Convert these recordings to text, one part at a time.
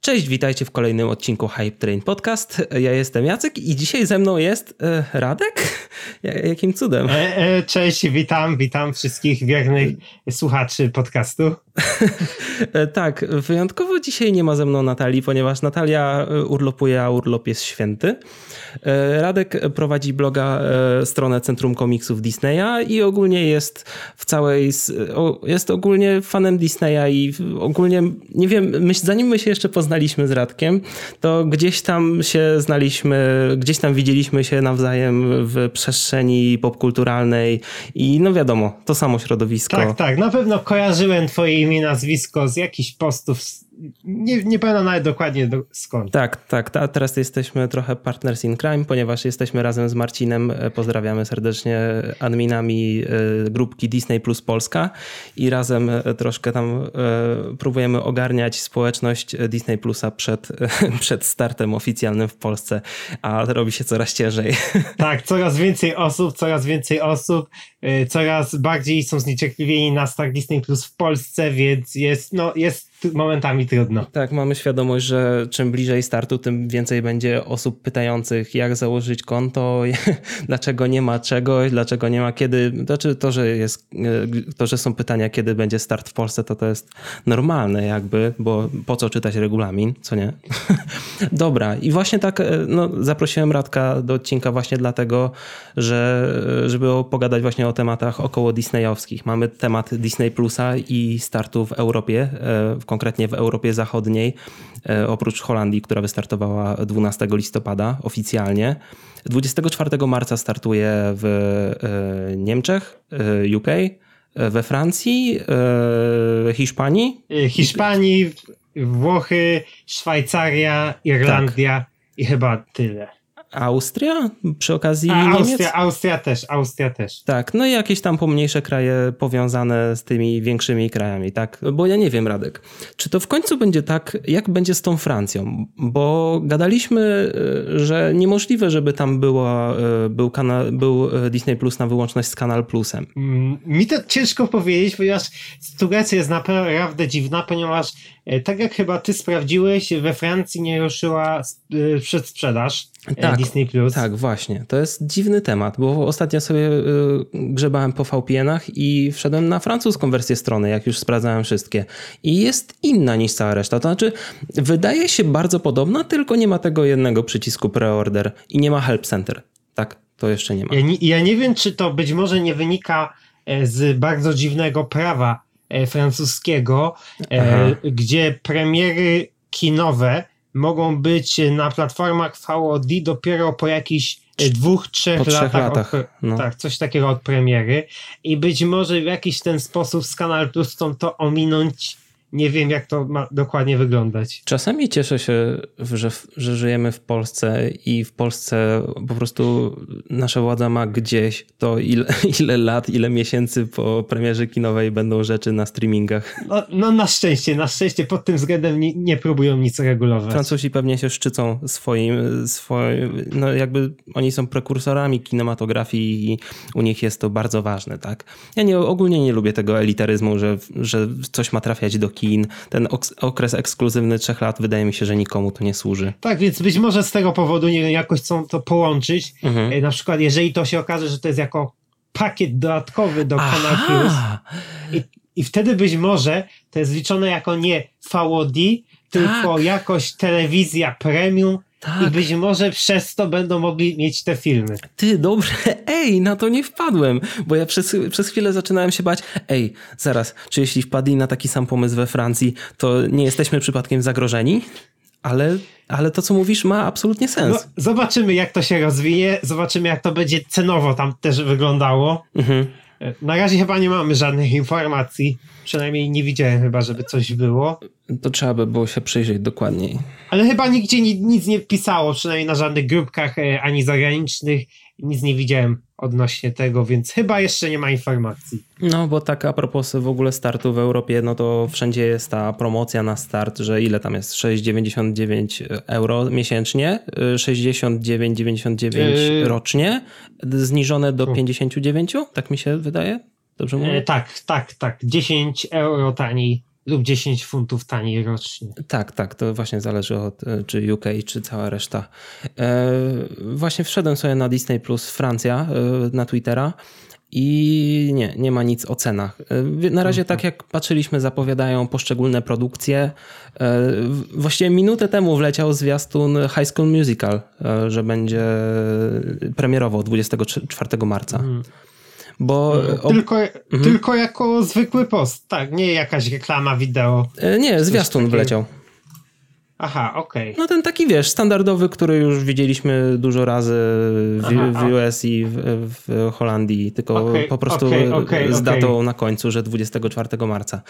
Cześć, witajcie w kolejnym odcinku Hype Train Podcast. Ja jestem Jacek i dzisiaj ze mną jest e, Radek? Jakim cudem? E, e, cześć, witam, witam wszystkich wiernych słuchaczy podcastu. E, tak, wyjątkowo dzisiaj nie ma ze mną Natalii, ponieważ Natalia e, urlopuje, a urlop jest święty. E, Radek prowadzi bloga, stronę Centrum Komiksów Disneya i ogólnie jest w całej, jest ogólnie fanem Disneya i ogólnie, nie wiem, zanim my się jeszcze poznaliśmy z Radkiem, to gdzieś tam się znaliśmy, gdzieś tam widzieliśmy się nawzajem w przestrzeni popkulturalnej i no wiadomo, to samo środowisko. Tak, tak, na pewno kojarzyłem twoje imię, nazwisko z jakichś postów nie, nie pamiętam nawet dokładnie do, skąd. Tak, tak. A teraz jesteśmy trochę partners in crime, ponieważ jesteśmy razem z Marcinem, e, pozdrawiamy serdecznie, adminami e, grupki Disney Plus Polska i razem e, troszkę tam próbujemy ogarniać społeczność Disney Plusa przed, przed startem oficjalnym w Polsce, a robi się coraz ciężej. Tak, coraz więcej osób, coraz więcej osób, coraz bardziej są zniecierpliwieni na start Disney Plus w Polsce, więc jest, no, jest momentami trudno. Tak, mamy świadomość, że czym bliżej startu, tym więcej będzie osób pytających, jak założyć konto, dlaczego nie ma czegoś, dlaczego nie ma kiedy. Znaczy to, że jest, to, że są pytania, kiedy będzie start w Polsce, to to jest normalne jakby, bo po co czytać regulamin, co nie? Dobra, i właśnie tak no, zaprosiłem Radka do odcinka właśnie dlatego, że żeby pogadać właśnie o tematach około disneyowskich. Mamy temat Disney Plusa i startu w Europie, w konkretnie w Europie Zachodniej, e, oprócz Holandii, która wystartowała 12 listopada oficjalnie. 24 marca startuje w e, Niemczech, e, UK, we Francji, Hiszpanii. Hiszpanii, Włochy, Szwajcaria, Irlandia tak. i chyba tyle. Austria przy okazji A, Niemiec? Austria, Austria też, Austria też. Tak, no i jakieś tam pomniejsze kraje powiązane z tymi większymi krajami, tak? Bo ja nie wiem, Radek, czy to w końcu będzie tak, jak będzie z tą Francją? Bo gadaliśmy, e, że niemożliwe, żeby tam była, e, był, kanał, był e, Disney Plus na wyłączność z Kanal Plusem. Mm, mi to ciężko powiedzieć, ponieważ sytuacja jest naprawdę dziwna, ponieważ tak jak chyba ty sprawdziłeś, we Francji nie ruszyła przedsprzedaż tak, Disney Plus. Tak, właśnie. To jest dziwny temat, bo ostatnio sobie grzebałem po VPN-ach i wszedłem na francuską wersję strony, jak już sprawdzałem wszystkie. I jest inna niż cała reszta. To znaczy, wydaje się bardzo podobna, tylko nie ma tego jednego przycisku preorder i nie ma Help Center. Tak, to jeszcze nie ma. Ja nie, ja nie wiem, czy to być może nie wynika e, z bardzo dziwnego prawa e, francuskiego, e, gdzie premiery kinowe mogą być na platformach VOD dopiero po jakichś e, dwóch, trzech, po latach, latach od, no. tak, coś takiego od premiery i być może w jakiś ten sposób z Kanal Plus chcą to ominąć nie wiem, jak to ma dokładnie wyglądać. Czasami cieszę się, że, że żyjemy w Polsce i w Polsce po prostu nasza władza ma gdzieś to, ile, ile lat, ile miesięcy po premierze kinowej będą rzeczy na streamingach. No, no na szczęście, na szczęście pod tym względem nie, nie próbują nic regulować. Francuzi pewnie się szczycą swoim, swoim, no jakby oni są prekursorami kinematografii i u nich jest to bardzo ważne, tak? Ja nie, ogólnie nie lubię tego elitaryzmu, że, że coś ma trafiać do kin. Ten okres ekskluzywny trzech lat wydaje mi się, że nikomu to nie służy. Tak, więc być może z tego powodu nie jakoś chcą to połączyć. Mhm. E, na przykład, jeżeli to się okaże, że to jest jako pakiet dodatkowy do Kanal Plus i, i wtedy być może to jest liczone jako nie VOD, tylko tak. jakoś telewizja premium tak. I być może przez to będą mogli mieć te filmy. Ty, dobrze, ej, na to nie wpadłem, bo ja przez, przez chwilę zaczynałem się bać, ej, zaraz, czy jeśli wpadli na taki sam pomysł we Francji, to nie jesteśmy przypadkiem zagrożeni? Ale, ale to, co mówisz, ma absolutnie sens. No, zobaczymy, jak to się rozwinie, zobaczymy, jak to będzie cenowo tam też wyglądało. Mhm. Na razie chyba nie mamy żadnych informacji. Przynajmniej nie widziałem chyba, żeby coś było. To trzeba by było się przyjrzeć dokładniej. Ale chyba nigdzie nic nie pisało, przynajmniej na żadnych grupkach e, ani zagranicznych. Nic nie widziałem odnośnie tego, więc chyba jeszcze nie ma informacji. No, bo tak a propos w ogóle startu w Europie, no to wszędzie jest ta promocja na start, że ile tam jest? 6,99 euro miesięcznie, 69,99 yy... rocznie, zniżone do 59, tak mi się wydaje? Dobrze mówię? E, tak, tak, tak. 10 euro taniej lub 10 funtów taniej rocznie. Tak, tak, to właśnie zależy od czy UK, czy cała reszta. E, właśnie wszedłem sobie na Disney Plus Francja e, na Twittera i nie, nie ma nic o cenach. E, na razie, tak jak patrzyliśmy, zapowiadają poszczególne produkcje. E, właściwie minutę temu wleciał zwiastun High School Musical, e, że będzie premierowo 24 marca. Mhm. Bo ob... tylko, mhm. tylko jako zwykły post, tak, nie jakaś reklama wideo. Nie, zwiastun wleciał. Aha, okej. Okay. No ten taki, wiesz, standardowy, który już widzieliśmy dużo razy w, Aha, w US i w, w, Holandii, tylko okay, po prostu okay, z datą na końcu, że 24 marca.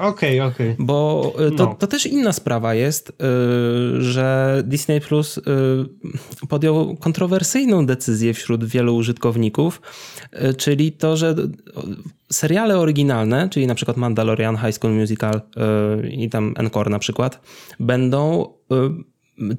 Okej, okej. Bo e, to, no. to też inna sprawa jest, e, że Disney Plus e, podjął kontrowersyjną decyzję wśród wielu użytkowników, czyli to, że seriale oryginalne, czyli na przykład Mandalorian, High School Musical yy, i tam Encore na przykład, będą yy,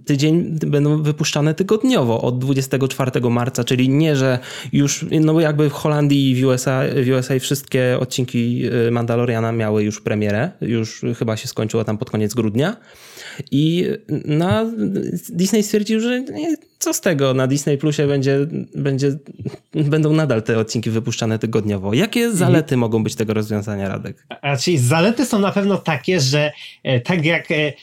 tydzień będą wypuszczane tygodniowo od 24 marca, czyli nie, że już no jakby w Holandii i w USA, w USA wszystkie odcinki y, Mandaloriana miały już premierę, już chyba się skończyło tam pod koniec grudnia. I na Disney stwierdził, że nie, co z tego, na Disney Plusie będzie, będzie, będą nadal te odcinki wypuszczane tygodniowo. Jakie mhm. zalety mhm. mogą być tego rozwiązania, Radek? Czyli zalety są na pewno takie, że e, tak jak e, e,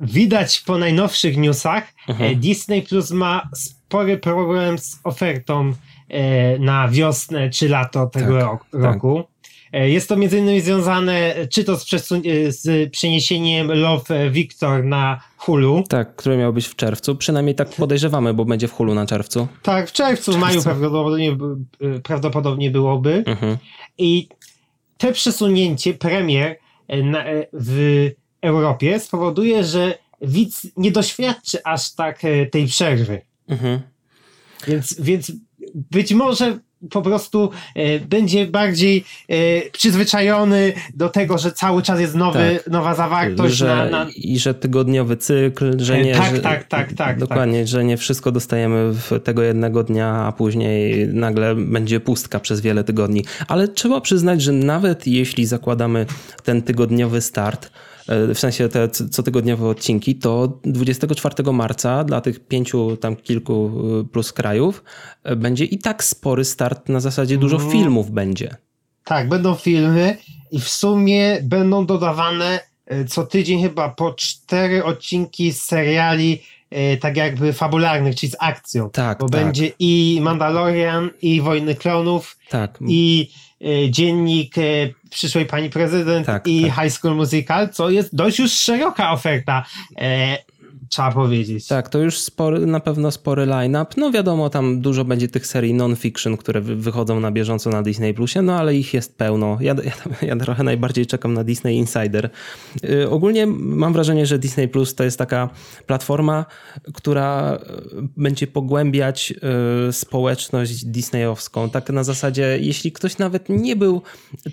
widać po najnowszych newsach, mhm. Disney Plus ma spory problem z ofertą na wiosnę czy lato tego tak, roku. Tak. E, jest to między innymi związane czy to z, e, z przeniesieniem Love Victor na Hulu. Tak, który miał być w czerwcu. Przynajmniej tak podejrzewamy, bo będzie w Hulu na czerwcu. Tak, w czerwcu, w maju prawdopodobnie, e, prawdopodobnie byłoby. Mhm. I te przesunięcie premier na, w Europie spowoduje, że widz nie doświadczy aż tak tej przerwy. Mhm. Więc, więc być może po prostu e, będzie bardziej e, przyzwyczajony do tego, że cały czas jest nowy, tak. nowa zawartość. Że, na, na... I że tygodniowy cykl, że e, nie... Tak, że, tak, tak, tak. Dokładnie, tak. że nie wszystko dostajemy w tego jednego dnia, a później nagle będzie pustka przez wiele tygodni. Ale trzeba przyznać, że nawet jeśli zakładamy ten tygodniowy start, w sensie te cotygodniowe odcinki, to 24 marca dla tych pięciu tam kilku e, plus krajów e, będzie i tak spory start na zasadzie dużo mm. filmów będzie. Tak, będą filmy i w sumie będą dodawane co tydzień chyba po cztery odcinki z seriali tak jakby fabularnych, czyli z akcją. Tak, Bo tak. będzie i Mandalorian, i Wojny Klonów, tak. i E, dziennik e, przyszłej pani prezydent tak, i tak. High School Musical, co jest dość już szeroka oferta. Trzeba powiedzieć. Tak, to już spory, na pewno spory line-up. No wiadomo, tam dużo będzie tych serii non-fiction, które wychodzą na bieżąco na Disney Plusie, no ale ich jest pełno. Ja, ja, ja trochę najbardziej czekam na Disney Insider. Yy, ogólnie mam wrażenie, że Disney Plus to jest taka platforma, która y, będzie pogłębiać yy, społeczność disneyowską. Tak na zasadzie, jeśli ktoś nawet nie był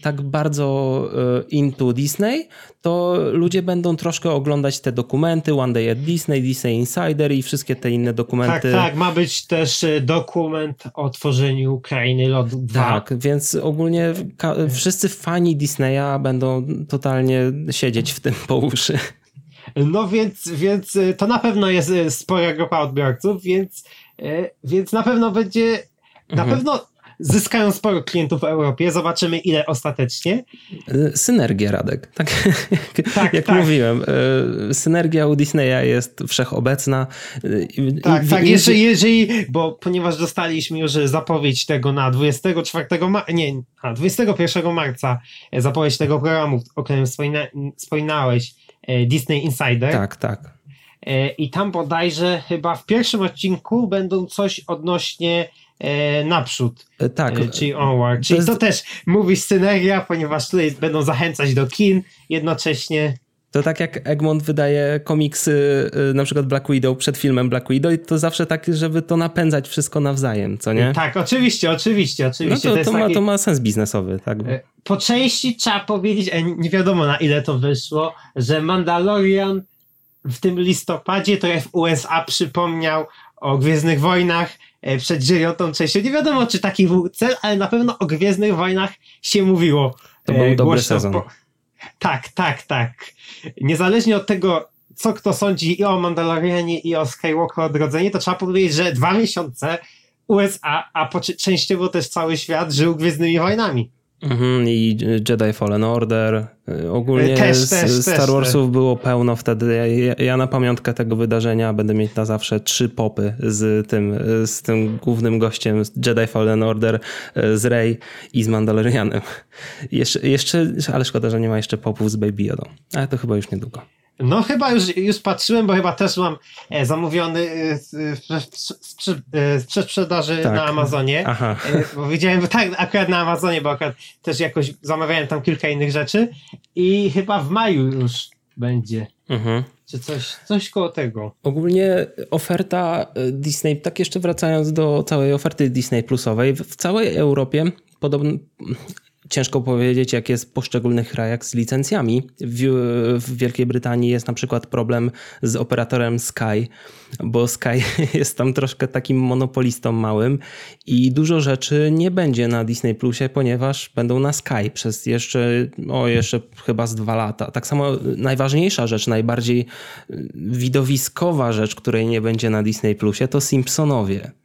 tak bardzo yy, into Disney, to ludzie będą troszkę oglądać te dokumenty One Day at Disney, Disney Insider i wszystkie te inne dokumenty. Tak, tak, ma być też e, dokument o tworzeniu Krainy Lodu 2. Tak, więc ogólnie wszyscy fani Disneya będą totalnie siedzieć w tym po uszy. No więc, więc e, to na pewno jest e, spora grupa odbiorców, więc, więc na pewno będzie, na mhm. pewno zyskają sporo klientów w Europie. Zobaczymy, ile ostatecznie. Synergia, Radek. Tak, tak jak tak. mówiłem, e, synergia u Disneya jest wszechobecna. Tak, I, tak. I, jeżeli, jeżeli, bo ponieważ dostaliśmy już zapowiedź tego na 24 marca, nie, a 21 marca zapowiedź tego programu, o którym wspomina, wspominałeś, e, Disney Insider. Tak, tak. E, I tam bodajże chyba w pierwszym odcinku będą coś odnośnie e, naprzód. E, tak. E, czyli onward. Czyli to, jest... to też mówi synergia, ponieważ tutaj będą zachęcać do kin jednocześnie. To tak jak Egmont wydaje komiksy, e, na przykład Black Widow przed filmem Black Widow, to zawsze tak, żeby to napędzać wszystko nawzajem, co nie? Tak, oczywiście, oczywiście, oczywiście. No to, to, to ma, to ma sens biznesowy, tak. E, po części trzeba powiedzieć, nie wiadomo na ile to wyszło, że Mandalorian w tym listopadzie trochę w USA przypomniał o Gwiezdnych Wojnach, E, przed dziewiątą częścią. Nie wiadomo, czy taki był cel, ale na pewno o Gwiezdnych Wojnach się mówiło. To był e, dobry sezon. Po... tak, tak, tak. Niezależnie od tego, co kto sądzi i o Mandalorianie, i o Skywalker Odrodzenie, to trzeba powiedzieć, że dwa miesiące USA, a częściowo też cały świat żył Gwiezdnymi Wojnami. Mhm, I Jedi Fallen Order. Ogólnie też, z też, Star Warsów też. było pełno wtedy. Ja, ja, na pamiątkę tego wydarzenia będę mieć na zawsze trzy popy z tym, z tym głównym gościem Jedi Fallen Order, z Rey i z Mandalorianem. Jeszcze, jeszcze, ale szkoda, że nie ma jeszcze popów z Baby Yoda. Ale to chyba już niedługo. No chyba już, już patrzyłem, bo chyba też mam e, zamówiony e, w przedsprzedaży tak. na Amazonie. Aha. E, bo widziałem, tak, akurat na Amazonie, bo akurat też jakoś zamawiałem tam kilka innych rzeczy i chyba w maju już będzie. Mhm. Czy coś, coś koło tego. Ogólnie oferta Disney, tak jeszcze wracając do całej oferty Disney Plusowej, w całej Europie podobno Ciężko powiedzieć, jak jest w poszczególnych krajach z licencjami. W, w, Wielkiej Brytanii jest na przykład problem z operatorem Sky, bo Sky jest tam troszkę takim monopolistą małym i dużo rzeczy nie będzie na Disney Plusie, ponieważ będą na Sky przez jeszcze, o jeszcze chyba z dwa lata. Tak samo najważniejsza rzecz, najbardziej widowiskowa rzecz, której nie będzie na Disney Plusie, to Simpsonowie.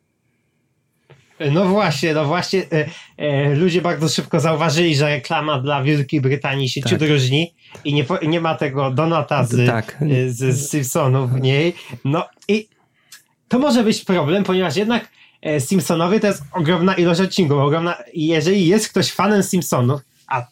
No właśnie, no właśnie. E, e, ludzie bardzo szybko zauważyli, że reklama dla Wielkiej Brytanii się tak. ciut różni i nie, nie ma tego Donata z, tak. E, z, z Simpsonów w niej. No i to może być problem, ponieważ jednak e, Simpsonowie to jest ogromna ilość odcinków. Ogromna, jeżeli jest ktoś fanem Simpsonów, a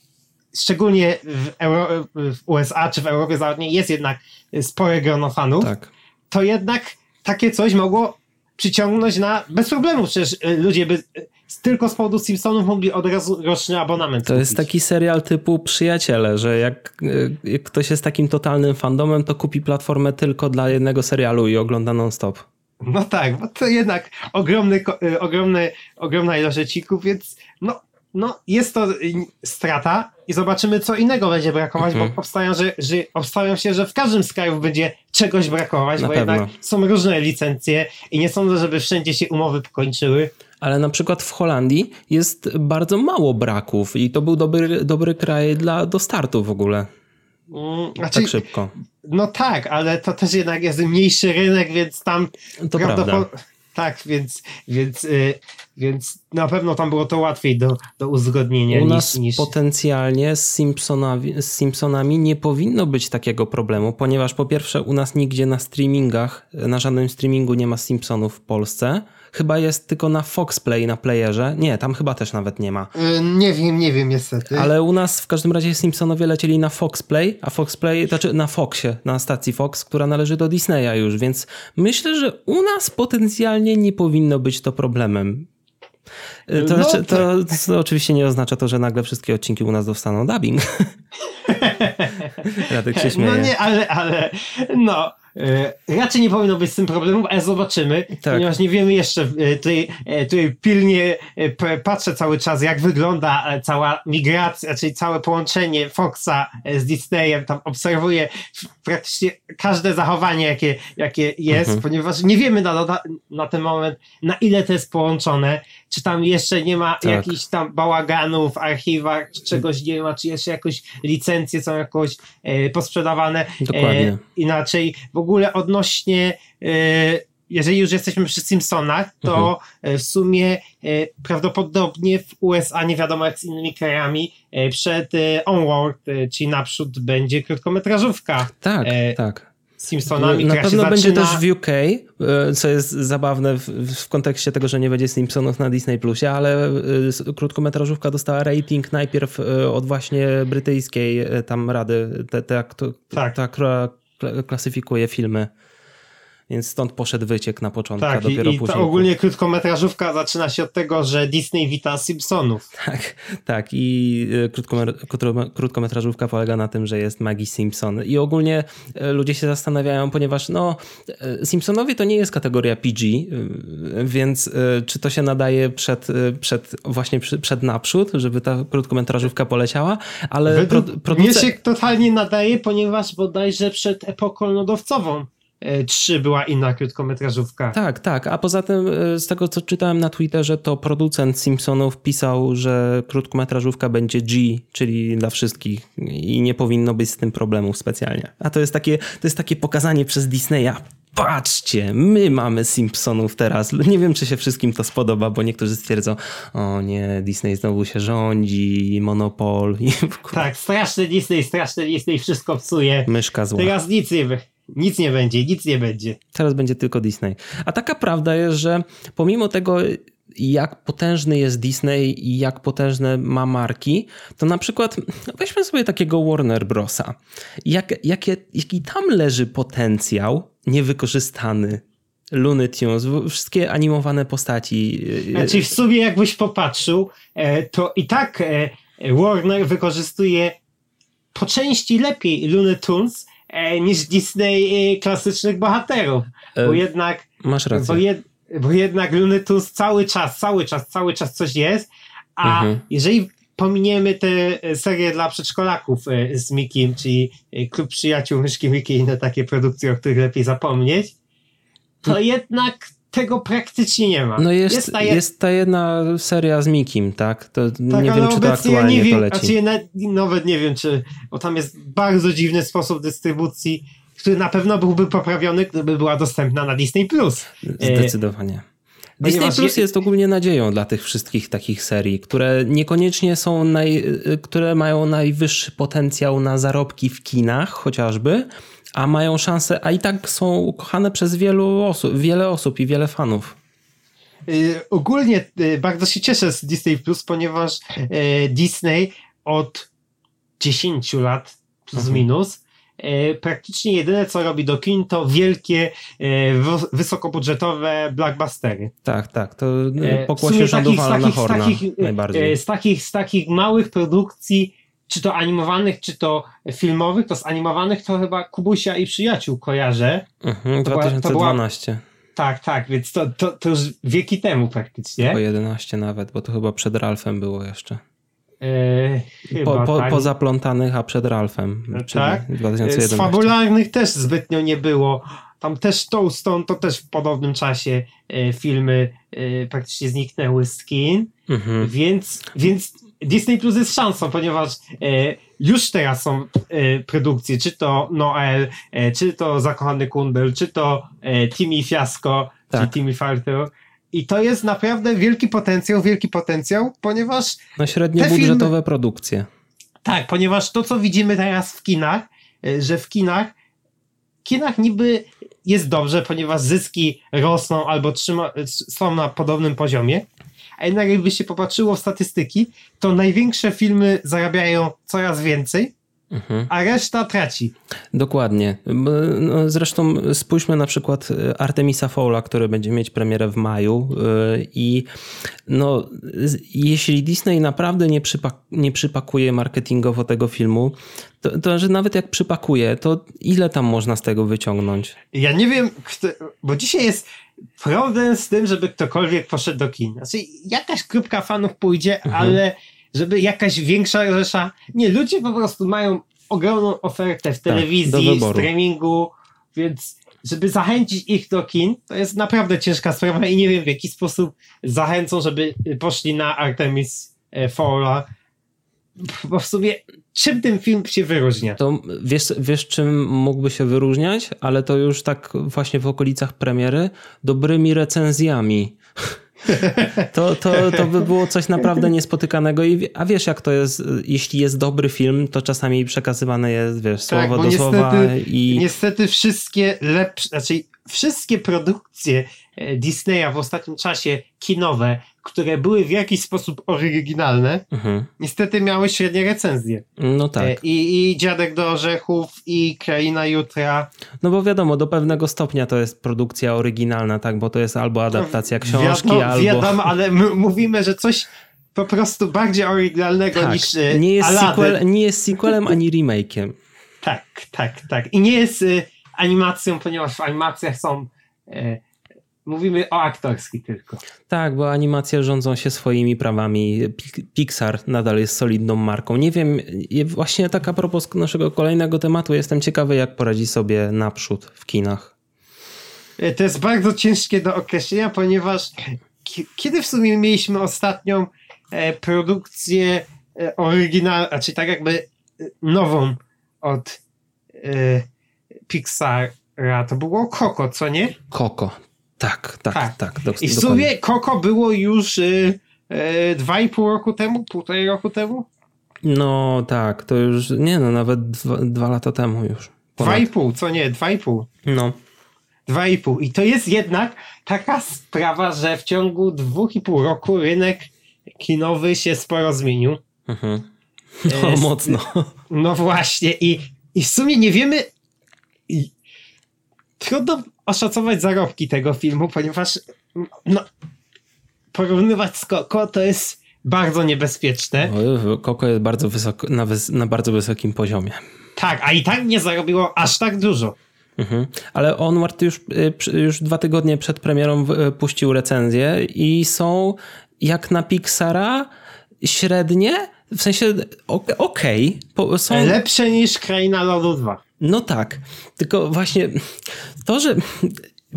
szczególnie w, Euro, w USA czy w Europie Zachodniej jest jednak spore grono fanów, tak. to jednak takie coś mogło przyciągnąć na bez problemu. Przecież y, ludzie by y, tylko z powodu Simpsonów mogli od razu roczny abonament. To kupić. jest taki serial typu Przyjaciele, że jak, y, jak ktoś jest takim totalnym fandomem, to kupi platformę tylko dla jednego serialu i ogląda non-stop. No tak, bo to jednak ogromny, ogromny, ogromna ilość odcinków, więc no no, jest to y, strata i zobaczymy, co innego będzie brakować, mhm. bo obstawiam, że, że, obstawiam się, że w każdym z krajów będzie czegoś brakować, Na bo pewno. jednak są różne licencje i nie sądzę, żeby wszędzie się umowy pokończyły. Ale na przykład w Holandii jest bardzo mało braków i to był dobry, dobry kraj dla, do startu w ogóle. Mm, znaczy, tak szybko. No tak, ale to też jednak jest mniejszy rynek, więc tam to prawda. Tak, więc, więc, yy, więc na pewno tam było to łatwiej do, do uzgodnienia. U nas niż, niż... potencjalnie z Simpsonami, z Simpsonami nie powinno być takiego problemu, ponieważ po pierwsze u nas nigdzie na streamingach, na żadnym streamingu nie ma Simpsonów w Polsce. Chyba jest tylko na Fox Play, na playerze. Nie, tam chyba też nawet nie ma. Yy, nie wiem, nie wiem niestety. Ale u nas w każdym razie Simpsonowie lecieli na Fox Play, a Fox Play, znaczy na Foxie, na stacji Fox, która należy do Disneya już, więc myślę, że u nas potencjalnie nie powinno być to problemem. Y, to, no, znaczy, to, to, to, oczywiście nie oznacza to, że nagle wszystkie odcinki u nas dostaną dubbing. Radek się śmieje. No nie, ale, ale no E, raczej nie powinno być z tym problemów, ale zobaczymy, tak. ponieważ nie wiemy jeszcze, e, tutaj, e, tutaj pilnie patrzę cały czas, jak wygląda cała migracja, czyli całe połączenie Foxa z Disneyem, tam obserwuję praktycznie każde zachowanie, jakie, jakie jest, mhm. ponieważ nie wiemy na, na, ten moment, na ile to jest połączone, czy tam jeszcze nie ma tak. jakichś tam bałaganów w archiwach, czy czegoś nie ma, czy jeszcze jakoś licencje są jakoś e, posprzedawane e, inaczej. W ogóle odnośnie e, jeżeli już jesteśmy przy Simpsonach, to mhm. w sumie e, prawdopodobnie w USA, nie wiadomo jak z innymi krajami, e, przed e, Onward, czyli naprzód będzie krótkometrażówka. Tak, tak. Simpsonami. Na pewno będzie też w UK, e, co jest zabawne w, w, kontekście tego, że nie będzie Simpsonów na Disney Plusie, ale e, krótkometrażówka dostała rating najpierw e, od właśnie brytyjskiej tam rady, te, te, te, tak. ta, która klasyfikuje filmy. Więc stąd poszedł wyciek na początku, tak, dopiero i, i później. ogólnie krótkometrażówka zaczyna się od tego, że Disney wita Simpsonów. Tak, tak. I e, krótkometrażówka polega na tym, że jest Maggie Simpson. I ogólnie e, ludzie się zastanawiają, ponieważ no, e, Simpsonowie to nie jest kategoria PG, więc czy to się nadaje przed, przed właśnie przed naprzód, żeby ta krótkometrażówka poleciała, ale Według pro, produce... Mnie się totalnie nadaje, ponieważ bodajże przed epoką lodowcową 3 była inna krótkometrażówka. Tak, tak. A poza tym, z tego co czytałem na Twitterze, to producent Simpsonów pisał, że krótkometrażówka będzie G, czyli dla wszystkich i nie powinno być z tym problemów specjalnie. A to jest takie, to jest takie pokazanie przez Disneya patrzcie, my mamy Simpsonów teraz. Nie wiem, czy się wszystkim to spodoba, bo niektórzy stwierdzą, o nie, Disney znowu się rządzi, monopol. Tak, straszny Disney, straszny Disney, wszystko psuje. Myszka zła. Teraz nic nie, nic nie będzie, nic nie będzie. Teraz będzie tylko Disney. A taka prawda jest, że pomimo tego, jak potężny jest Disney i jak potężne ma marki, to na przykład weźmy sobie takiego Warner Brosa. Jak, jakie, jaki tam leży potencjał niewykorzystany Looney Tunes, wszystkie animowane postaci. Znaczy w sumie jakbyś popatrzył, e, to i tak e, Warner wykorzystuje po części lepiej Looney Tunes niż Disney klasycznych bohaterów, bo jednak masz rację. Bo, jed, bo jednak Looney Tunes cały czas, cały czas, cały czas coś jest, a mhm. jeżeli pominiemy te serie dla przedszkolaków z Mikim, czyli Klub Przyjaciół Myszki Miki i inne takie produkcje, o których lepiej zapomnieć, to hmm. jednak tego praktycznie nie ma. No jest, jest, ta, jest ta jedna seria z Mikim, tak? To tak, nie wiem, czy to aktualnie ja nie to leci. Znaczy, ja nawet nie wiem, czy, bo tam jest bardzo dziwny sposób dystrybucji, który na pewno byłby poprawiony, gdyby była dostępna na Disney+. Zdecydowanie. Disney Plus jest ogólnie nadzieją dla tych wszystkich takich serii, które niekoniecznie są naj, które mają najwyższy potencjał na zarobki w kinach chociażby, a mają szansę, a i tak są kochane przez wielu osób, wiele osób i wiele fanów. Yy, ogólnie yy, bardzo się cieszę z Disney Plus, ponieważ yy, Disney od 10 lat plus mhm. minus praktycznie jedyne co robi do kin to wielkie, wysokobudżetowe blockbustery. Tak, tak, to pokłosie rządowa na Horna takich, najbardziej. Z takich, z takich małych produkcji, czy to animowanych, czy to filmowych, to z animowanych to chyba Kubusia i Przyjaciół kojarzę. Mhm, to 2012. Była, tak, tak, więc to, to, to już wieki temu praktycznie. Po 11 nawet, bo to chyba przed Ralfem było jeszcze. Yy, po, po, tak. Pozaplątanych, a przed Ralfem. Tak. Z fabularnych też zbytnio nie było. Tam też Toastone to też w podobnym czasie e, filmy e, praktycznie zniknęły z kin. Mhm. Więc, więc Disney Plus jest szansą, ponieważ e, już teraz są e, produkcje, czy to Noel, e, czy to Zakochany Kundel, czy to Timmy Fiasco, tak. czy Timmy Farter i to jest naprawdę wielki potencjał, wielki potencjał, ponieważ. Na średnio budżetowe filmy, produkcje. Tak, ponieważ to, co widzimy teraz w kinach, że w kinach, kinach niby jest dobrze, ponieważ zyski rosną albo trzyma, są na podobnym poziomie. A jednak jakby się popatrzyło w statystyki, to największe filmy zarabiają coraz więcej, Mhm. a reszta traci. Dokładnie. No, zresztą spójrzmy na przykład e, Artemisa Fowla, który będzie mieć premierę w maju e, i no, jeśli Disney naprawdę nie, nie przypakuje marketingowo tego filmu, to, to, że nawet jak przypakuje, to ile tam można z tego wyciągnąć? Ja nie wiem, bo dzisiaj jest problem z tym, żeby ktokolwiek poszedł do kin. Znaczy, jakaś grupka fanów pójdzie, mhm. ale żeby jakaś większa rzesza. Nie, ludzie po prostu mają ogromną ofertę w tak, telewizji, tak, streamingu, więc żeby zachęcić ich do kin, to jest naprawdę ciężka sprawa i nie wiem w jaki sposób zachęcą, żeby poszli na Artemis e, Fowla. Bo w sumie czym ten film się wyróżnia? To wiesz, wiesz, czym mógłby się wyróżniać, ale to już tak właśnie w okolicach premiery dobrymi recenzjami. To, to, to by było coś naprawdę niespotykanego. I, a wiesz, jak to jest, jeśli jest dobry film, to czasami przekazywane jest, wiesz, tak, słowo do niestety, słowa. I... Niestety wszystkie lepsze, znaczy wszystkie produkcje e, Disneya w ostatnim czasie kinowe, które były w jakiś sposób oryginalne, mhm. niestety miały średnie recenzje. No tak. E, I, I Dziadek do Orzechów, i Kraina Jutra. No bo wiadomo, do pewnego stopnia to jest produkcja oryginalna, tak, bo to jest albo adaptacja książki, wiadomo, albo... Wiadomo, ale mówimy, że coś po prostu bardziej oryginalnego tak, niż e, nie jest, sequel, nie jest sequelem ani remake'iem. Tak, tak, tak. I nie jest animacją, ponieważ w animacjach są y, Mówimy o aktorskich tylko. Tak, bo animacje rządzą się swoimi prawami. Pixar nadal jest solidną marką. Nie wiem, właśnie tak a propos naszego kolejnego tematu, jestem ciekawy, jak poradzi sobie naprzód w kinach. e, to jest bardzo ciężkie do określenia, ponieważ kiedy w sumie mieliśmy ostatnią e, produkcję e, oryginalną, znaczy tak jakby e, nową od e, Pixara, to było Coco, co nie? Coco, tak, tak, tak. tak do, I w sumie Coco było już y, y, dwa i pół roku temu, półtorej roku temu? No tak, to już, nie no, nawet dwa, dwa lata temu już. Ponad. Dwa i pół, co nie, dwa i pół. No. Dwa i pół. I to jest jednak taka sprawa, że w ciągu dwóch i pół roku rynek kinowy się sporo zmienił. Mhm. No, e, mocno. No właśnie i, i w sumie nie wiemy i, trudno oszacować zarobki tego filmu, ponieważ no, porównywać z Koko to jest bardzo niebezpieczne. Koko jest bardzo wysoko, na, wys na bardzo wysokim poziomie. Tak, a i tak nie zarobiło aż tak dużo. Mhm. Ale Onward już, y, już dwa tygodnie przed premierą y, puścił recenzję i są jak na Pixara średnie, w sensie okej. Okay, są... Lepsze niż Kraina Lodu 2. No tak, tylko właśnie to, że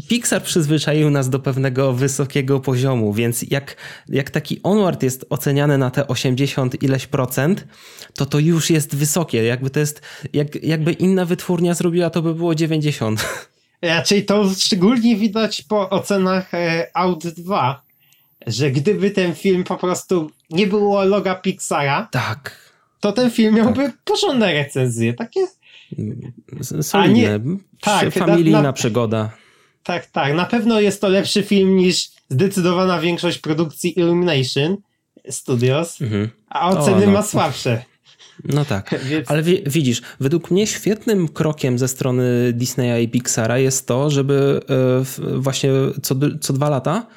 Pixar przyzwyczaił nas do pewnego wysokiego poziomu, więc jak, jak taki Onward jest oceniany na te 80 ileś procent, to to już jest wysokie. Jakby to jest, jak, jakby inna wytwórnia zrobiła, to by było 90. Raczej to szczególnie widać po ocenach e, Out 2, że gdyby ten film po prostu nie było loga Pixara, tak. to ten film miałby tak. porządne recenzje. Takie Solidne. Nie, tak, familijna na, na, przygoda. Tak, tak. Na pewno jest to lepszy film niż zdecydowana większość produkcji Illumination Studios, mhm. a oceny o, no. ma słabsze. No tak, Więc... ale wie, widzisz, według mnie świetnym krokiem ze strony Disneya i Pixara jest to, żeby e, właśnie co, co dwa lata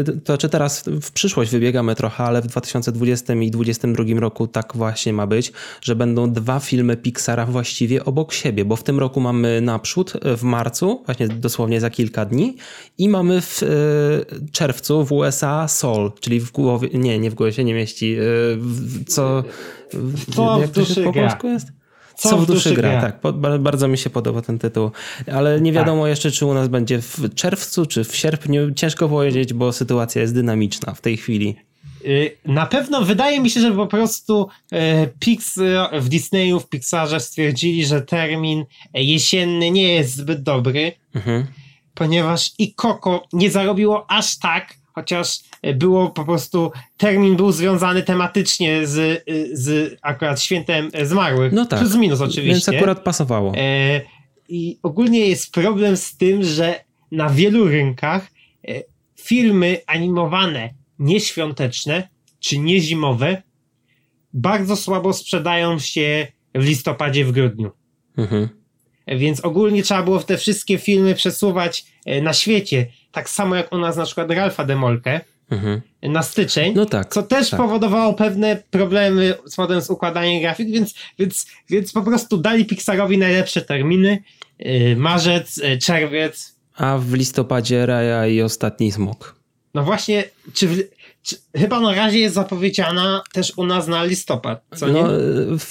to znaczy teraz w przyszłość wybiegamy trochę, ale w 2020 i 2022 roku tak właśnie ma być, że będą dwa filmy Pixara właściwie obok siebie, bo w tym roku mamy naprzód w marcu, właśnie dosłownie za kilka dni i mamy w e, czerwcu w USA Soul, czyli w głowie, nie, nie w głowie się nie mieści, e, co, co jak to się po polsku jest? Co, Co w duszy, duszy gra, gra. tak. bardzo mi się podoba ten tytuł. Ale nie tak. wiadomo tak. jeszcze, czy u nas będzie w czerwcu, czy w sierpniu. Ciężko powiedzieć, bo sytuacja jest dynamiczna w tej chwili. Y, na pewno wydaje mi się, że po prostu y, Pix w Disneyu, w Pixarze stwierdzili, że termin jesienny nie jest zbyt dobry, mhm. ponieważ i Coco nie zarobiło aż tak, chociaż było po prostu, termin był związany tematycznie z, z akurat świętem zmarłych. No tak. Plus minus oczywiście. Więc akurat pasowało. E, I ogólnie jest problem z tym, że na wielu rynkach e, filmy animowane nieświąteczne czy niezimowe bardzo słabo sprzedają się w listopadzie, w grudniu. Mhm. Więc ogólnie trzeba było te wszystkie filmy przesuwać e, na świecie. Tak samo jak u nas na przykład Ralfa Demolkę mhm. na styczeń. No tak. Co też tak. powodowało pewne problemy z potem z układaniem grafik, więc, więc, więc po prostu dali Pixarowi najlepsze terminy. Yy, marzec, yy, czerwiec. A w listopadzie Raja i Ostatni Smok. No właśnie, czy, w, czy, chyba na razie jest zapowiedziana też u nas na listopad, co nie? No,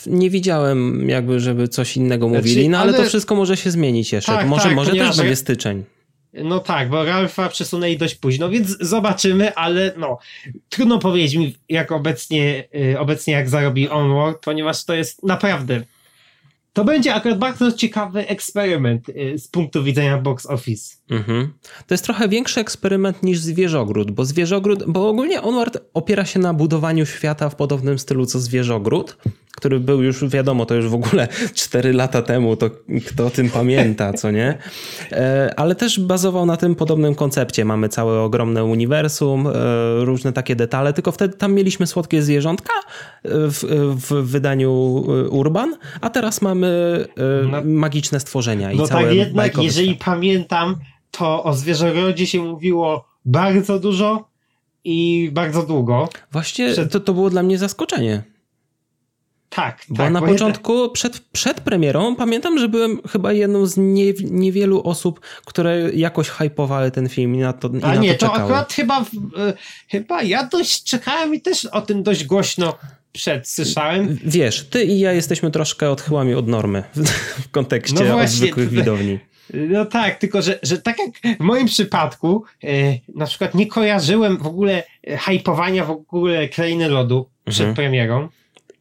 nie widziałem jakby, żeby coś innego znaczy, mówili, no ale, ale, to wszystko może się zmienić jeszcze. Tak, może tak, może też będzie styczeń. No tak, bo Ralfa przesunęli dość późno, więc zobaczymy, ale no, trudno powiedzieć mi, jak obecnie, y, obecnie jak zarobi Onward, ponieważ to jest naprawdę to będzie akurat bardzo ciekawy eksperyment y, z punktu widzenia box office. Mhm. To jest trochę większy eksperyment niż Zwierzogród, bo Zwierzogród, bo ogólnie Onward opiera się na budowaniu świata w podobnym stylu co Zwierzogród, który był już, wiadomo, to już w ogóle 4 lata temu, to kto o tym pamięta, co nie? E, ale też bazował na tym podobnym koncepcie. Mamy całe ogromne uniwersum, e, różne takie detale, tylko wtedy tam mieliśmy słodkie zwierzątka e, w, w wydaniu Urban, a teraz mamy no, magiczne stworzenia. I no tak jednak, jeżeli pamiętam, to o zwierzogrodzie się mówiło bardzo dużo i bardzo długo. Właśnie Przed... to, to było dla mnie zaskoczenie. Tak, Bo tak, na początku, przed, przed premierą, pamiętam, że byłem chyba jedną z nie, niewielu osób, które jakoś hypowały ten film i na to, i A na nie, to, to akurat chyba, chyba ja dość czekałem i też o tym dość głośno przed słyszałem. Wiesz, ty i ja jesteśmy troszkę odchyłami od normy w kontekście no właśnie, zwykłych widowni. No tak, tylko że, że tak jak w moim przypadku, e, na przykład nie kojarzyłem w ogóle e, hypowania w ogóle Krainy Lodu przed mhm. premierą.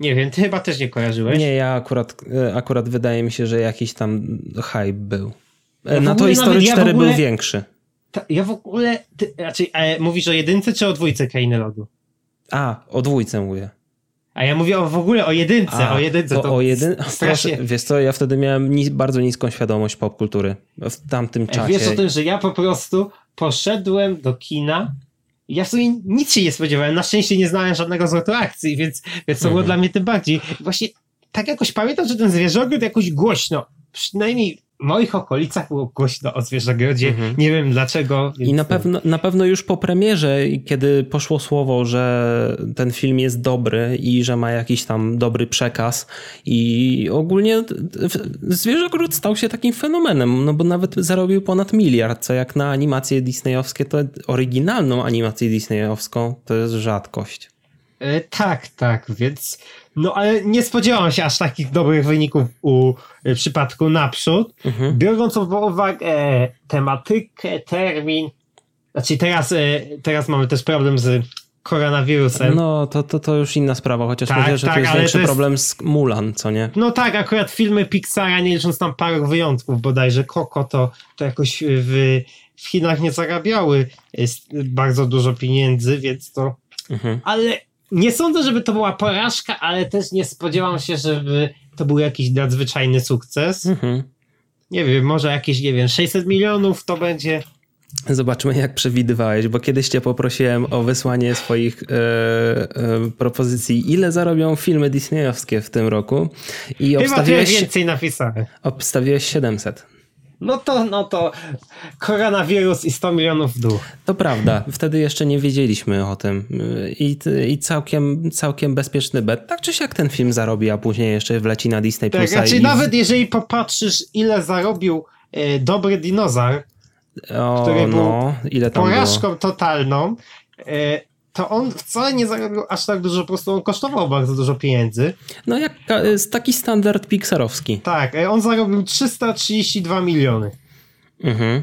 Nie wiem, ty chyba też nie kojarzyłeś. Nie, ja akurat, e, akurat wydaje mi się, że jakiś tam hype był. No na to Story 4 ja ogóle, był większy. Ta, ja w ogóle, ty, raczej, e, mówisz o jedynce czy o dwójce Krainy Lodu? A, o dwójce mówię. A ja mówię o, w ogóle o jedynce, A, o jedynce. To, to o jedyn... strasznie... Wiesz co, ja wtedy miałem bardzo niską świadomość popkultury w tamtym czasie. Wiesz o tym, że ja po prostu poszedłem do kina ja w sumie nic się nie spodziewałem. Na szczęście nie znałem żadnego zwrotu akcji, więc, więc to było mhm. dla mnie tym bardziej. Właśnie tak jakoś pamiętam, że ten zwierzogród jakoś głośno, przynajmniej w moich okolicach było głośno o Zwierzogrodzie. Mhm. Nie wiem dlaczego. I na pewno, na pewno już po premierze, kiedy poszło słowo, że ten film jest dobry i że ma jakiś tam dobry przekaz i ogólnie Zwierzogród stał się takim fenomenem, no bo nawet zarobił ponad miliard, co jak na animacje disneyowskie, to oryginalną animację disneyowską to jest rzadkość. E, tak, tak, więc no ale nie spodziewałem się aż takich dobrych wyników u w przypadku naprzód, mhm. biorąc pod uwagę e, tematykę, termin, znaczy teraz, e, teraz mamy też problem z koronawirusem. No, to, to, to już inna sprawa, chociaż tak, myślę, że tak, to jest większy to jest... problem z Mulan, co nie? No tak, akurat filmy Pixara, nie licząc tam paru wyjątków bodajże, Coco to, to jakoś w, w Chinach nie zarabiały bardzo dużo pieniędzy, więc to... Mhm. Ale nie sądzę, żeby to była porażka, ale też nie spodziewam się, żeby to był jakiś nadzwyczajny sukces. Mhm. Nie wiem, może jakieś, nie wiem, 600 milionów to będzie. Zobaczmy, jak przewidywałeś, bo kiedyś cię poprosiłem o wysłanie swoich e, e, propozycji, ile zarobią filmy disneyowskie w tym roku. I Chyba obstawiłeś, więcej napisałem. Obstawiłeś 700. No to, no to koronawirus i 100 milionów w dół. To prawda. Wtedy jeszcze nie wiedzieliśmy o tym. I, i całkiem, całkiem bezpieczny bet. Tak czy siak ten film zarobi, a później jeszcze wleci na Disney tak, Plus. Znaczy i... nawet jeżeli popatrzysz, ile zarobił e, Dobry Dinozaur, o, który był no, ile tam porażką było? totalną, e, to on wcale nie zarobił aż tak dużo, po prostu on kosztował bardzo dużo pieniędzy. No jak taki standard pixarowski. Tak, e, on zarobił 332 miliony. Mhm.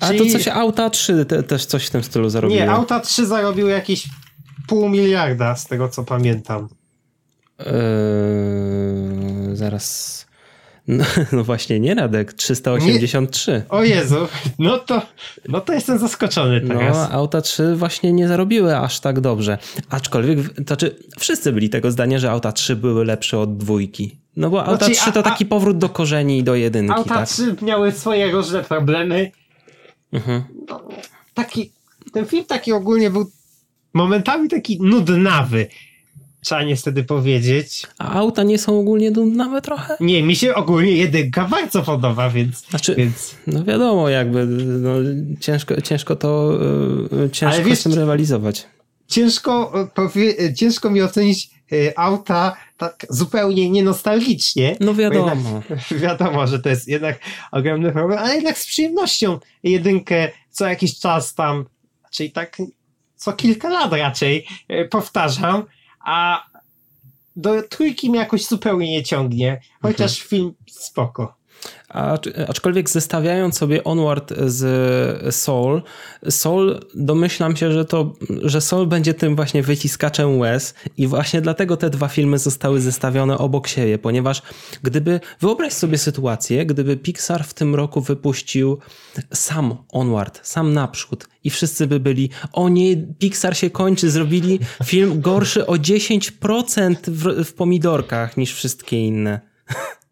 A Czyli... to coś Auta 3 te, też coś w tym stylu zarobiło? Nie, Auta 3 zarobił jakieś pół miliarda z tego co pamiętam. Eee, zaraz no, no, właśnie nie, Radek, 383. Nie. O Jezu, no to, no to jestem zaskoczony no, teraz. No, auta 3 właśnie nie zarobiły aż tak dobrze. Aczkolwiek, to znaczy, wszyscy byli tego zdania, że auta 3 były lepsze od dwójki. No bo auta znaczy, 3 to a, taki powrót do korzeni i do jedynki. Auta tak? 3 miały swoje różne problemy. Mhm. No, taki, ten film taki ogólnie był momentami taki nudnawy trzeba niestety powiedzieć. A auta nie są ogólnie dumnawe trochę? Nie, mi się ogólnie jedynka bardzo podoba, więc... Znaczy, więc... no wiadomo, jakby no, ciężko, ciężko to, yy, ciężko wiesz, z tym rywalizować. Ciężko, powie, ciężko mi ocenić auta tak zupełnie nienostalgicznie. No wiadomo. Jednak, wiadomo, że to jest jednak ogromny problem, ale jednak z przyjemnością jedynkę co jakiś czas tam, czyli tak co kilka lat raczej powtarzam a do trójki mnie jakoś zupełnie nie ciągnie, chociaż mhm. film spoko. Aczkolwiek zestawiając sobie Onward z Soul, Soul domyślam się, że to, że Soul będzie tym właśnie wyciskaczem łez i właśnie dlatego te dwa filmy zostały zestawione obok siebie, ponieważ gdyby, wyobraź sobie sytuację, gdyby Pixar w tym roku wypuścił sam Onward, sam naprzód i wszyscy by byli, o nie, Pixar się kończy, zrobili film gorszy o 10% w, w pomidorkach niż wszystkie inne.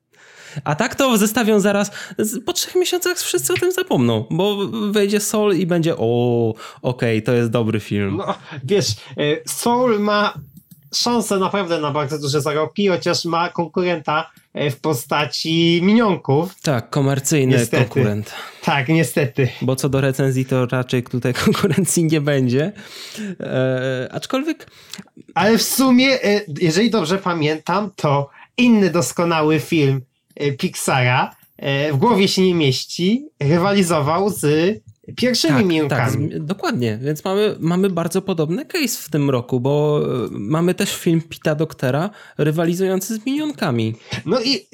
A tak to zestawią zaraz, po trzech miesiącach wszyscy o tym zapomną, bo wejdzie Soul i będzie, o, okej, okay, to jest dobry film. No, wiesz, e, Soul ma szansę naprawdę na bardzo duże zarobki, chociaż ma konkurenta e, w postaci minionków. Tak, komercyjny niestety. konkurent. Tak, niestety. Bo co do recenzji, to raczej tutaj konkurencji nie będzie. E, aczkolwiek. Ale w sumie, e, jeżeli dobrze pamiętam, to inny doskonały film Pixara e, w głowie się nie mieści, rywalizował z pierwszymi tak. Tak, dokładnie, więc mamy, mamy bardzo podobny case w tym roku, bo e, mamy też film Pita Doktera rywalizujący z minionkami. No i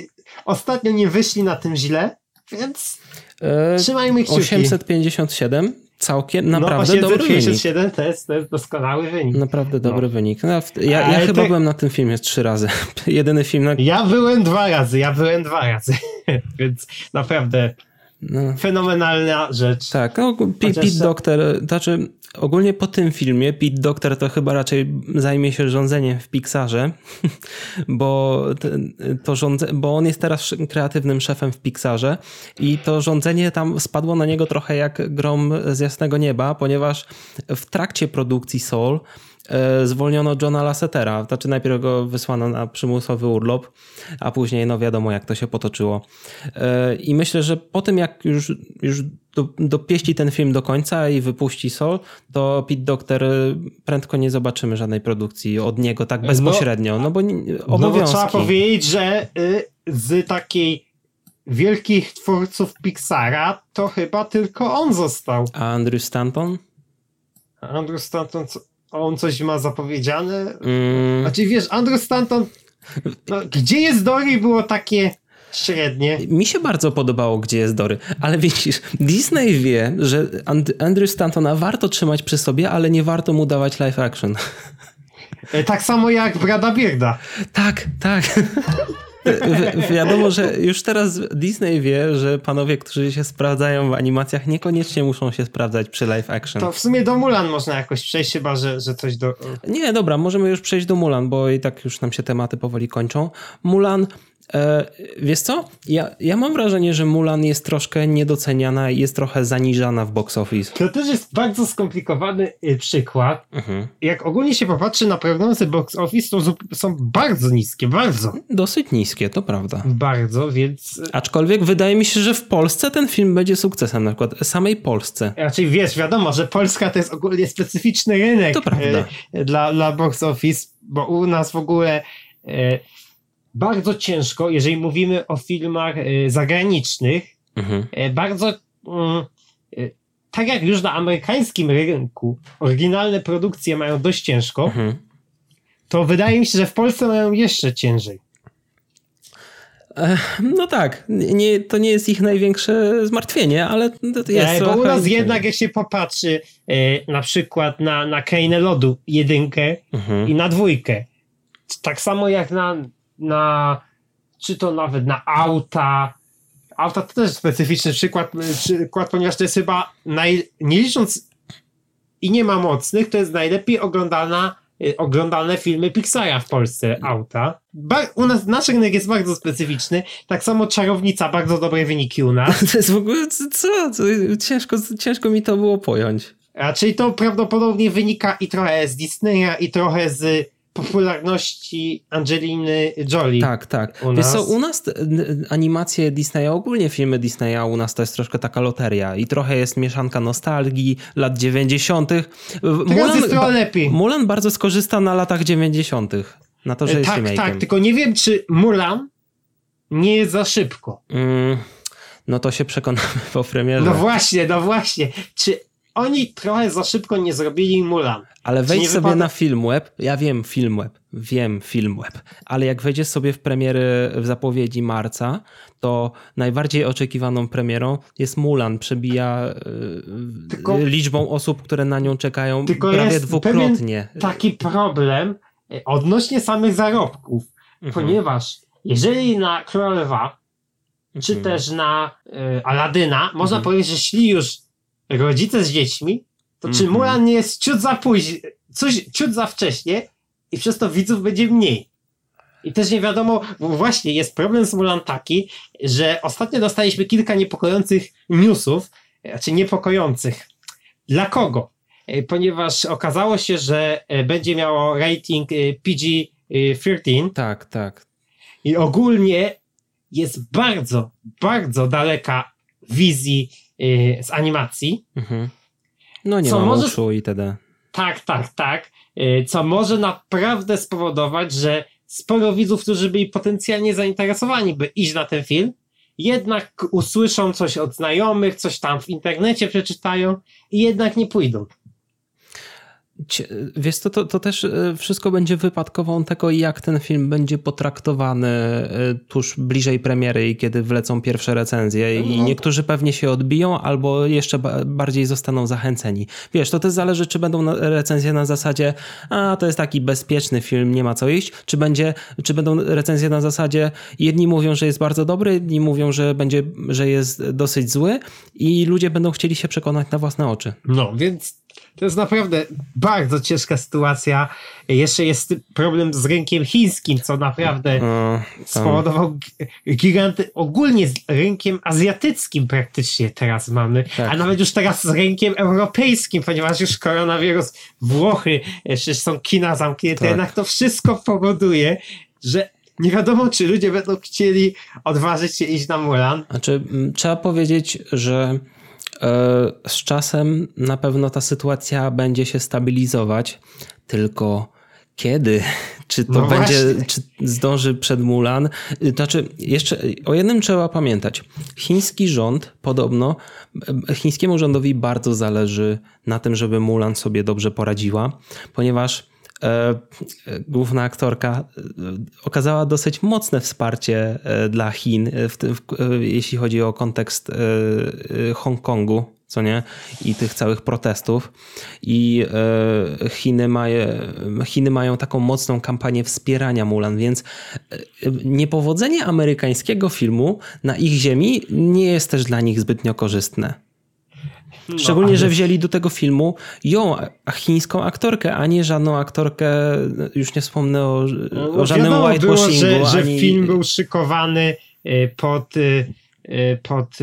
ostatnio nie wyszli na tym źle, więc... E, Trzymajmy kciuki. 857 całkiem naprawdę no, 857 dobry to jest, to jest doskonały wynik. Naprawdę dobry no. wynik. No, ja, ja chyba byłem na tym filmie trzy razy. Jedyny film na... Ja byłem dwa razy, ja byłem dwa razy. Więc naprawdę no. fenomenalna rzecz. Tak, no, Chociaż... Pete Doctor, znaczy ogólnie po tym filmie Pete Doctor to chyba raczej zajmie się rządzeniem w Pixarze, bo, to rządze, bo on jest teraz kreatywnym szefem w Pixarze i to rządzenie tam spadło na niego trochę jak grom z jasnego nieba, ponieważ w trakcie produkcji Soul zwolniono Johna Lassetera. Znaczy najpierw go wysłano na przymusowy urlop, a później no wiadomo jak to się potoczyło. E, I myślę, że po tym jak już, już dopieści ten film do końca i wypuści Sol, to Pete Doctor e, prędko nie zobaczymy żadnej produkcji od niego tak no, bezpośrednio, no, no bo obowiązki. No trzeba powiedzieć, że y, z takiej wielkich twórców Pixara to chyba tylko on został. A Andrew Stanton? Andrew Stanton, on coś ma zapowiedziane? Mm. Znaczy wiesz, Andrew Stanton no, gdzie jest Dory było takie średnie. Mi się bardzo podobało, gdzie jest Dory, ale widzisz, Disney wie, że Andrew Stantona warto trzymać przy sobie, ale nie warto mu dawać live action. E, tak samo jak Brada Bierda. Tak, tak. Wi wiadomo, że już teraz Disney wie, że panowie, którzy się sprawdzają w animacjach, niekoniecznie muszą się sprawdzać przy live action. To w sumie do Mulan można jakoś przejść, chyba że, że coś do. Nie, dobra, możemy już przejść do Mulan, bo i tak już nam się tematy powoli kończą. Mulan wiesz co? Ja, ja mam wrażenie, że Mulan jest troszkę niedoceniana i jest trochę zaniżana w box office. To też jest bardzo skomplikowany y, przykład. Mhm. Jak ogólnie się popatrzy na prognozę box office, to są bardzo niskie, bardzo. Dosyć niskie, to prawda. Bardzo, więc... Y, Aczkolwiek wydaje mi się, że w Polsce ten film będzie sukcesem, na przykład samej Polsce. Raczej wiesz, wiadomo, że Polska to jest ogólnie specyficzny rynek to prawda. Y, dla, dla box office, bo u nas w ogóle bardzo ciężko, jeżeli mówimy o filmach e, zagranicznych, mhm. E, bardzo mm, e, tak jak już na amerykańskim rynku oryginalne produkcje mają dość ciężko, mhm. to wydaje mi się, że w Polsce mają jeszcze ciężej. No tak, nie, to nie jest ich największe zmartwienie, ale to jest. bo u nas jednak, jak się popatrzy e, na przykład na, na Krainę Lodu jedynkę mhm. i na dwójkę, tak samo jak na na, czy to nawet na auta. Auta to też specyficzny przykład, przykład ponieważ to jest chyba, naj, nie licząc i nie ma mocnych, to jest najlepiej oglądana y, oglądalne filmy Pixara w Polsce, auta. Ba u nas nasz rynek jest bardzo specyficzny. Tak samo Czarownica, bardzo dobre wyniki u nas. To jest w ogóle, co? Ciężko, ciężko mi to było pojąć. Raczej to prawdopodobnie wynika i trochę z Disneya, i trochę z popularności Angeliny Jolie. Tak, tak. U Wiesz nas. co, u nas animacje Disneya, ogólnie filmy Disneya u nas to jest troszkę taka loteria i trochę jest mieszanka nostalgii, lat 90. Teraz Mulan, jest trochę lepiej. Mulan bardzo skorzysta na latach 90. Na to, że jest Tak, tak, tylko nie wiem, czy Mulan nie jest za szybko. Mm, no to się przekonamy po premierze. No właśnie, no właśnie. Czy oni trochę za szybko nie zrobili Mulan. Ale wejdź sobie wypada... na Filmweb, ja wiem Filmweb, wiem Filmweb, ale jak wejdziesz sobie w premiery w zapowiedzi marca, to najbardziej oczekiwaną premierą jest Mulan, przebija e, tylko, liczbą osób, które na nią czekają prawie dwukrotnie. taki problem e, odnośnie samych zarobków, mhm. ponieważ jeżeli na Królowa, czy mhm. też na y, Aladyna, można mhm. powiedzieć, że szli już rodzice z dziećmi, to mm -hmm. czy mhm. Mulan nie jest ciut za późno, coś ciut za wcześnie i przez to widzów będzie mniej. I też nie wiadomo, właśnie jest problem z Mulan taki, że ostatnio dostaliśmy kilka niepokojących newsów, znaczy niepokojących. Dla kogo? E, ponieważ okazało się, że e, będzie miało rating e, PG-13. Tak, tak. I ogólnie jest bardzo, bardzo daleka wizji z animacji. Mhm. No nie co ma może... itd. Tak, tak, tak. Y, co może naprawdę spowodować, że sporo widzów, którzy byli potencjalnie zainteresowani, by iść na ten film, jednak usłyszą coś od znajomych, coś tam w internecie przeczytają i jednak nie pójdą. Wiesz, to, to, to też e, wszystko będzie wypadkową tego, jak ten film będzie potraktowany e, tuż bliżej premiery i kiedy wlecą pierwsze recenzje. I no. niektórzy pewnie się odbiją, albo jeszcze bardziej zostaną zachęceni. Wiesz, to też zależy, czy będą recenzje na zasadzie, a to jest taki bezpieczny film, nie ma co iść, czy, będzie, czy będą recenzje na zasadzie, jedni mówią, że jest bardzo dobry, inni mówią, że, będzie, że jest dosyć zły, i ludzie będą chcieli się przekonać na własne oczy. No, więc to jest naprawdę bardzo ciężka sytuacja. Jeszcze jest problem z rynkiem chińskim, co naprawdę no, spowodował giganty. Ogólnie z rynkiem azjatyckim praktycznie teraz mamy, tak. a nawet już teraz z rynkiem europejskim, ponieważ już koronawirus, Włochy, jeszcze są kina zamknięte, tak. jednak to wszystko powoduje, że nie wiadomo, czy ludzie będą chcieli odważyć się iść na Mulan. Znaczy, trzeba powiedzieć, że z czasem na pewno ta sytuacja będzie się stabilizować, tylko kiedy? Czy to no będzie, właśnie. czy zdąży przed Mulan? Znaczy, jeszcze o jednym trzeba pamiętać. Chiński rząd podobno, chińskiemu rządowi bardzo zależy na tym, żeby Mulan sobie dobrze poradziła, ponieważ e, główna aktorka e, okazała dosyć mocne wsparcie e, dla Chin, w, w, jeśli chodzi o kontekst Hongkongu, co nie? I tych całych protestów. I Chiny, Chiny mają taką mocną kampanię wspierania Mulan, więc niepowodzenie amerykańskiego filmu na ich ziemi nie jest też dla nich zbytnio korzystne. No, Szczególnie, że wzięli do tego filmu ją, chińską aktorkę, a nie żadną aktorkę, już nie wspomnę o, no, o żadnym whitewashingu. Było, że, ani... że film był szykowany y, pod y, y, pod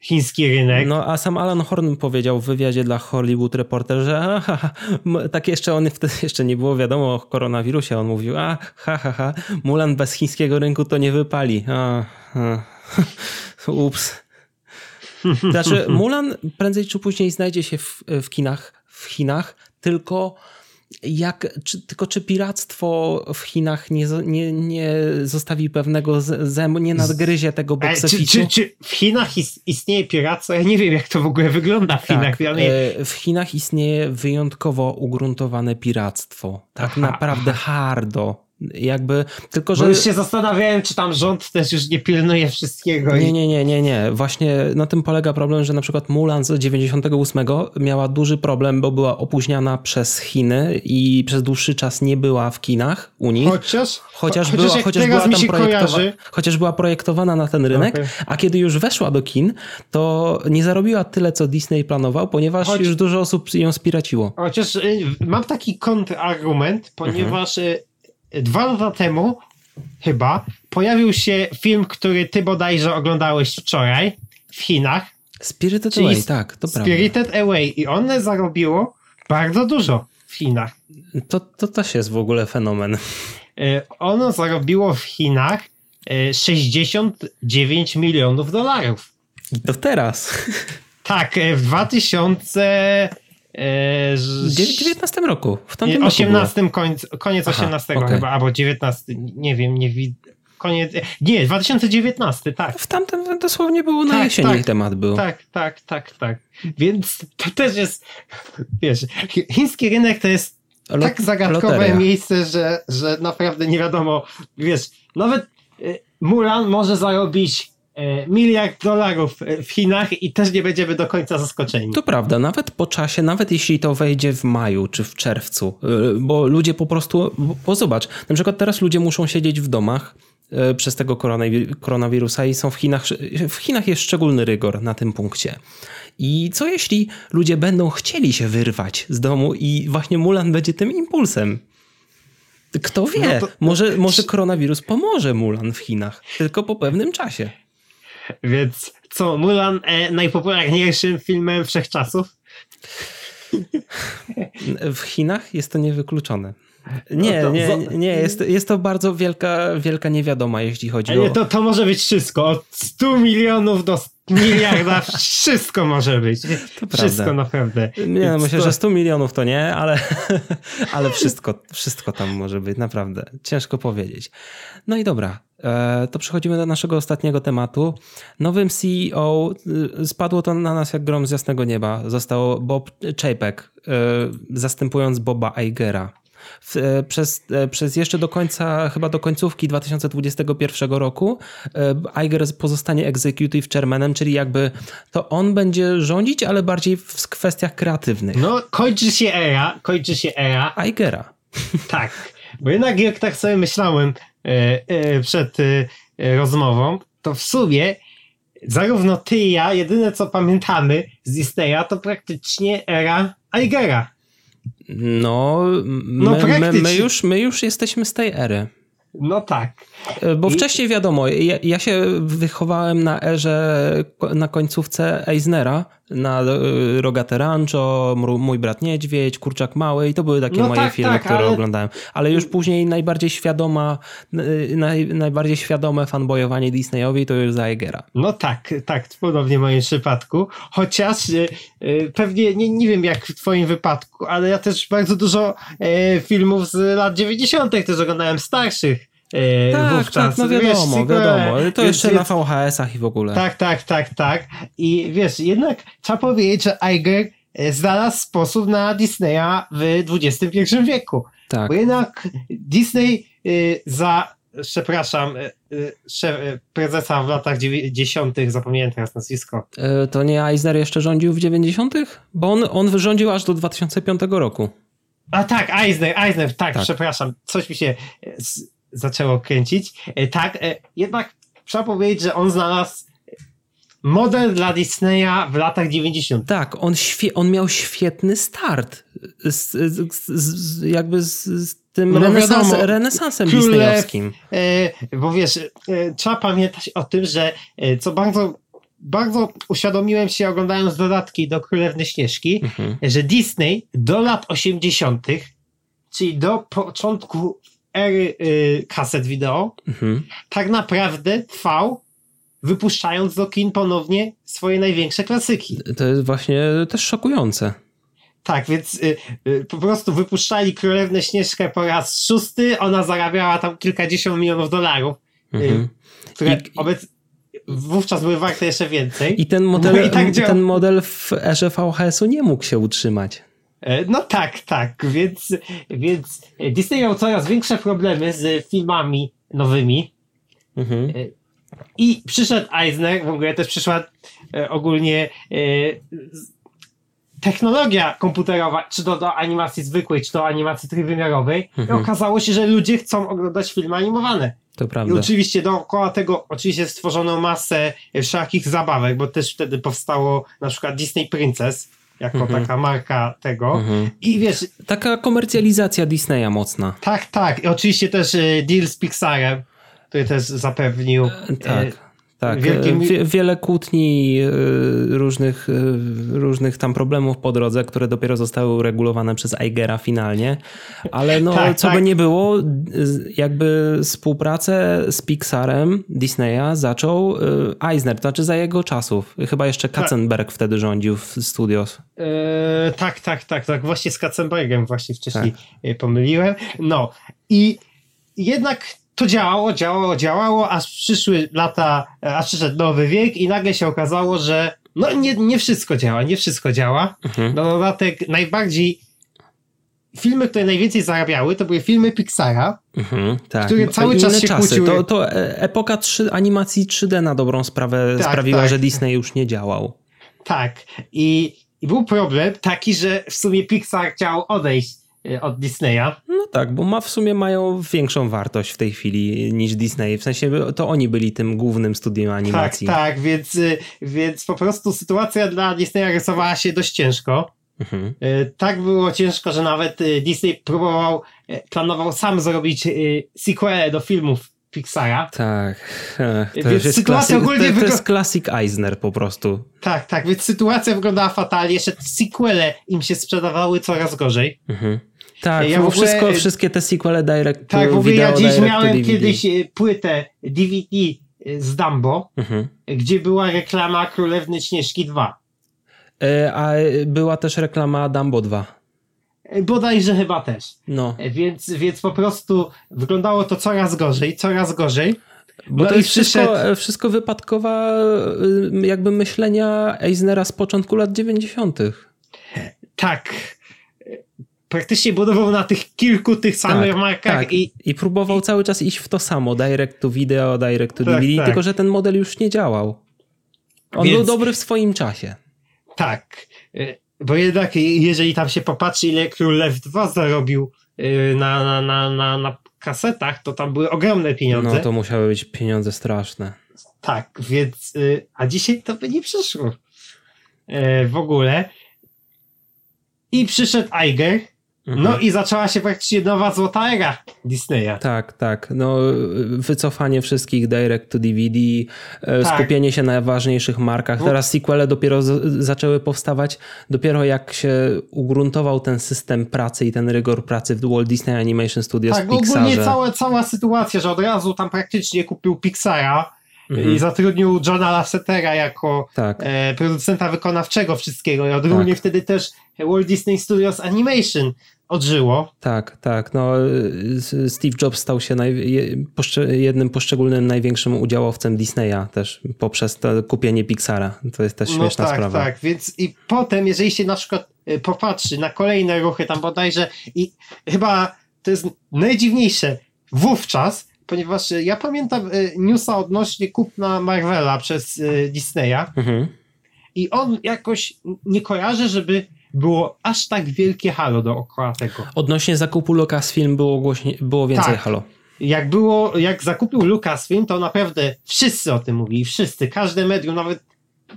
chiński rynek. No a sam Alan Horn powiedział w wywiadzie dla Hollywood Reporter, że aha, tak jeszcze on wtedy jeszcze nie było wiadomo o koronawirusie. On mówił, a ha, ha, ha, Mulan bez chińskiego rynku to nie wypali. A, a. Ups. Znaczy, Mulan prędzej czy później znajdzie się w, w kinach, w Chinach, tylko jak, czy, tylko czy piractwo w Chinach nie, nie, nie zostawi pewnego zębu, nie nadgryzie tego box czy, czy, czy, w Chinach istnieje piractwo? Ja nie wiem, jak to w ogóle wygląda w Chinach. Tak, w Chinach istnieje wyjątkowo ugruntowane piractwo. Tak Aha. naprawdę hardo jakby, tylko że... Bo już się zastanawiałem, czy tam rząd też już nie pilnuje wszystkiego. Nie, nie, nie, nie, nie. Właśnie na tym polega problem, że na przykład Mulan z 98 miała duży problem, bo była opóźniana przez Chiny i przez dłuższy czas nie była w kinach u nich. Chociaż? Chociaż, chociaż była, chociaż była tam projektowa- chociaż była projektowana na ten rynek, okay. a kiedy już weszła do kin, to nie zarobiła tyle, co Disney planował, ponieważ Choć... już dużo osób ją spiraciło. Chociaż y, mam taki kontrargument, ponieważ mhm dwa lata temu chyba pojawił się film, który ty bodajże oglądałeś wczoraj w Chinach. Spirited Away, tak, to prawda. Spirited Away i one zarobiło bardzo dużo w Chinach. To, to też jest w ogóle fenomen. E, ono zarobiło w Chinach 69 e, milionów dolarów. To teraz. Tak, e, w 2000 w 19 roku. W tamtym 18 roku koniec, koniec Aha, 18 okay. chyba, albo 19, nie wiem, nie widzę. Koniec, nie, 2019, tak. W tamtym dosłownie było na tak, jesieni tak, temat był. Tak, tak, tak, tak. Więc to też jest, wiesz, chiński rynek to jest Lot, tak zagadkowe loteria. miejsce, że, że naprawdę nie wiadomo, wiesz, nawet y, Mulan może zarobić E, miliard dolarów w Chinach i też nie będziemy do końca zaskoczeni. To prawda, nawet po czasie, nawet jeśli to wejdzie w maju czy w czerwcu, e, bo ludzie po prostu, bo zobacz, na przykład teraz ludzie muszą siedzieć w domach e, przez tego koronawirusa i są w Chinach, w Chinach jest szczególny rygor na tym punkcie. I co jeśli ludzie będą chcieli się wyrwać z domu i właśnie Mulan będzie tym impulsem? Kto wie, no to... może, może koronawirus pomoże Mulan w Chinach, tylko po pewnym czasie. Więc co, Mulan e, najpopularniejszym filmem wszechczasów? W Chinach jest to niewykluczone. Nie, no nie, nie, jest, jest to bardzo wielka, wielka niewiadoma, jeśli chodzi nie, o... To, to może być wszystko, od 100 milionów do miliarda, wszystko może być. To wszystko prawda. naprawdę. Nie, no, myślę, że 100 milionów to nie, ale, ale wszystko, wszystko tam może być, naprawdę. Ciężko powiedzieć. No i dobra, to przechodzimy do naszego ostatniego tematu. Nowym CEO y, spadło to na nas jak grom z jasnego nieba. Został Bob Chapek, e, zastępując Boba Eigera. E, przez, przez jeszcze do końca, chyba do końcówki 2021 roku Iger pozostanie executive chairmanem, czyli jakby to on będzie rządzić, ale bardziej w kwestiach kreatywnych. No, kończy się era, kończy się era. Igera. Tak, bo jednak jak tak sobie myślałem, E, e, przed e, rozmową, to w sumie zarówno ty i ja, jedyne co pamiętamy z Disneya, to praktycznie era Eigera. No, no my, my, my, już, my już jesteśmy z tej ery. No tak. Bo I... wcześniej wiadomo, ja, ja, się wychowałem na erze, na końcówce Eisnera, na e, Rogate Rancho, Mój brat niedźwiedź, Kurczak Mały i to były takie no moje tak, filmy, tak, które ale... oglądałem. Ale już później najbardziej świadoma, e, naj, najbardziej świadome fanboyowanie Disneyowi to już za Eigera. No tak, tak, podobnie w moim przypadku. Chociaż e, pewnie, nie, nie wiem jak w twoim wypadku, ale ja też bardzo dużo filmów z lat 90. też oglądałem starszych. E, tak, wówczas. tak, no wiadomo, wiesz, wiadomo. To jeszcze na VHS-ach i w ogóle. Tak, tak, tak, tak. I wiesz, jednak trzeba powiedzieć, że Iger e, znalazł sposób na Disneya w XXI wieku. Tak. Bo jednak Disney y, za, przepraszam, prezesa w latach 90., zapomniałem teraz nazwisko. To nie Eisner jeszcze rządził w 90., bo on, on rządził aż do 2005 roku. A tak, Eisner, Eisner, tak, tak. przepraszam, coś mi się zaczęło kręcić. E, tak, e, jednak trzeba powiedzieć, że on znalazł model dla Disneya w latach 90. Tak, on, świe- on miał świetny start. Z, z, z, jakby z, tym no renesans, wiadomo, renesansem disneyowskim. E, bo wiesz, e, trzeba pamiętać o tym, że e, co bardzo bardzo uświadomiłem się oglądając dodatki do Królewny Śnieżki, mhm. że Disney do lat 80., czyli do początku ery y, kaset wideo, mhm. tak naprawdę trwał wypuszczając do kin ponownie swoje największe klasyki. To jest właśnie też szokujące. Tak, więc y, y, po prostu wypuszczali Królewnę Śnieżkę po raz szósty, ona zarabiała tam kilkadziesiąt milionów dolarów, y, mhm. które I, obec... wówczas były warte jeszcze więcej. I ten model, i tak ten model w erze VHS-u nie mógł się utrzymać. E, no tak, tak, więc, więc Disney miał coraz większe problemy z filmami nowymi. Mhm. E, I przyszedł Eisner, w ogóle też przyszła e, ogólnie technologia komputerowa, czy to do animacji zwykłej, czy do animacji trójwymiarowej. Mhm. I okazało się, że ludzie chcą oglądać filmy animowane. To prawda. I oczywiście dookoła tego oczywiście stworzono masę wszelkich zabawek, bo też wtedy powstało na przykład Disney Princess, jako mhm. taka marka tego. Mhm. I wiesz. Taka komercjalizacja Disneya mocna. Tak, tak. I oczywiście też y, deal z Pixarem, który też zapewnił. E, tak. Tak, Wielkie... wiele kłótni, e, różnych, e, różnych tam problemów po drodze, które dopiero zostały uregulowane przez Eigera finalnie, ale no tak, co tak. by nie było, jakby współpracę z Pixarem Disneya zaczął e, Eisner, to znaczy za jego czasów. Chyba jeszcze tak. Katzenberg tak. wtedy rządził w studios. Eee, tak, tak, tak, tak, właśnie z Katzenbergem właśnie wcześniej tak. pomyliłem. No i jednak to działało, działało, działało, aż przyszły lata, aż przyszedł nowy wiek i nagle się okazało, że no nie, nie wszystko działa, nie wszystko działa. Mhm. No dodatek najbardziej filmy, które najwięcej zarabiały, to były filmy Pixara, mhm, tak. które cały czas się czasy. kłóciły. To, to e, epoka 3, animacji 3D na dobrą sprawę tak, sprawiła, tak. że Disney już nie działał. Tak. I, I był problem taki, że w sumie Pixar chciał odejść od Disneya. No tak, bo ma w sumie mają większą wartość w tej chwili niż Disney. W sensie to oni byli tym głównym studiem animacji. Tak, tak, więc, y, więc po prostu sytuacja dla Disneya rysowała się dość ciężko. Mhm. Y, tak było ciężko, że nawet Disney próbował, planował sam zrobić sequel do filmów Pixara. Tak. To więc jest sytuacja ogólnie to, to jest klasik Eisner po prostu. Tak, tak, więc sytuacja wyglądała fatalnie. Jeszcze sequele im się sprzedawały coraz gorzej. Mhm. Tak, ja ogóle, wszystko, wszystkie te sequele direct Tak, w ogóle ja dziś miałem kiedyś e, płytę DVD e, z Dumbo, mhm. gdzie była reklama Królewny Śnieżki 2. E, a była też reklama Dumbo 2. Bodajże chyba też. No. Więc, więc po prostu wyglądało to coraz gorzej, coraz gorzej. Bo no to jest wszystko, wszystko wypadkowa jakby myślenia Eisnera z początku lat 90. Tak. Praktycznie budował na tych kilku tych samych tak, markach tak. I, i próbował i... cały czas iść w to samo, direct to video, direct to tak, DVD, tak. tylko że ten model już nie działał. On Więc... był dobry w swoim czasie. Tak. Y, bo jednak jeżeli tam się popatrzy, ile Król Lew 2 zarobił y, na, na, na, na, na kasetach, to tam były ogromne pieniądze. No to musiały być pieniądze straszne. Tak, więc y, a dzisiaj to by nie przyszło. w ogóle. I przyszedł Iger Mhm. No i zaczęła się praktycznie nowa złota era Disneya. Tak, tak. No, wycofanie wszystkich direct to DVD, e, tak. skupienie się na ważniejszych markach. Teraz sequele dopiero zaczęły powstawać, dopiero jak się ugruntował ten system pracy i ten rygor pracy w Walt Disney Animation Studios tak, w Pixarze. Tak, ogólnie cała, cała sytuacja, że od razu tam praktycznie kupił Pixara, Mhm. I zatrudnił Johna Lassetera jako tak. e, producenta wykonawczego wszystkiego. I odrównie tak. wtedy też Walt Disney Studios Animation odżyło. Tak, tak. No, Steve Jobs stał się naj, jednym poszczególnym największym udziałowcem Disneya też poprzez to kupienie Pixara. To jest też no śmieszna no tak, sprawa. Tak, więc i potem, jeżeli się na przykład e, popatrzy na kolejne ruchy tam bodajże i chyba to jest najdziwniejsze wówczas, ponieważ e, ja pamiętam newsa odnośnie kupna Marvela przez Disneya mhm. i on jakoś nie kojarzy, żeby było aż tak wielkie halo dookoła tego. Odnośnie zakupu Lucasfilm było, głośniej, było więcej tak. halo. Jak było, jak zakupił Lucasfilm, to naprawdę wszyscy o tym mówili, wszyscy, każde medium, nawet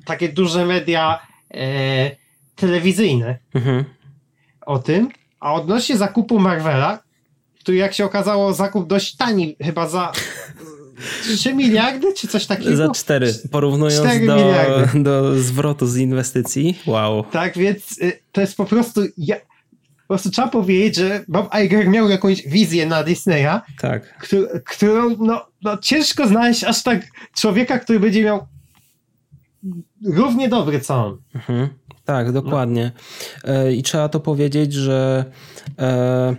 takie duże media e, telewizyjne mhm. o tym. A odnośnie zakupu Marvela, który jak się okazało zakup dość tani, chyba za 3 miliardy, czy coś takiego? Za 4, porównując 4 do, do zwrotu z inwestycji. Wow. Tak, więc y, to jest po prostu... Ja, po prostu trzeba powiedzieć, że Bob Iger miał jakąś wizję na Disneya, tak. którą, którą no, no, ciężko znaleźć aż tak człowieka, który będzie miał równie dobry co on. Mhm. Tak, dokładnie. No. I trzeba to powiedzieć, że e,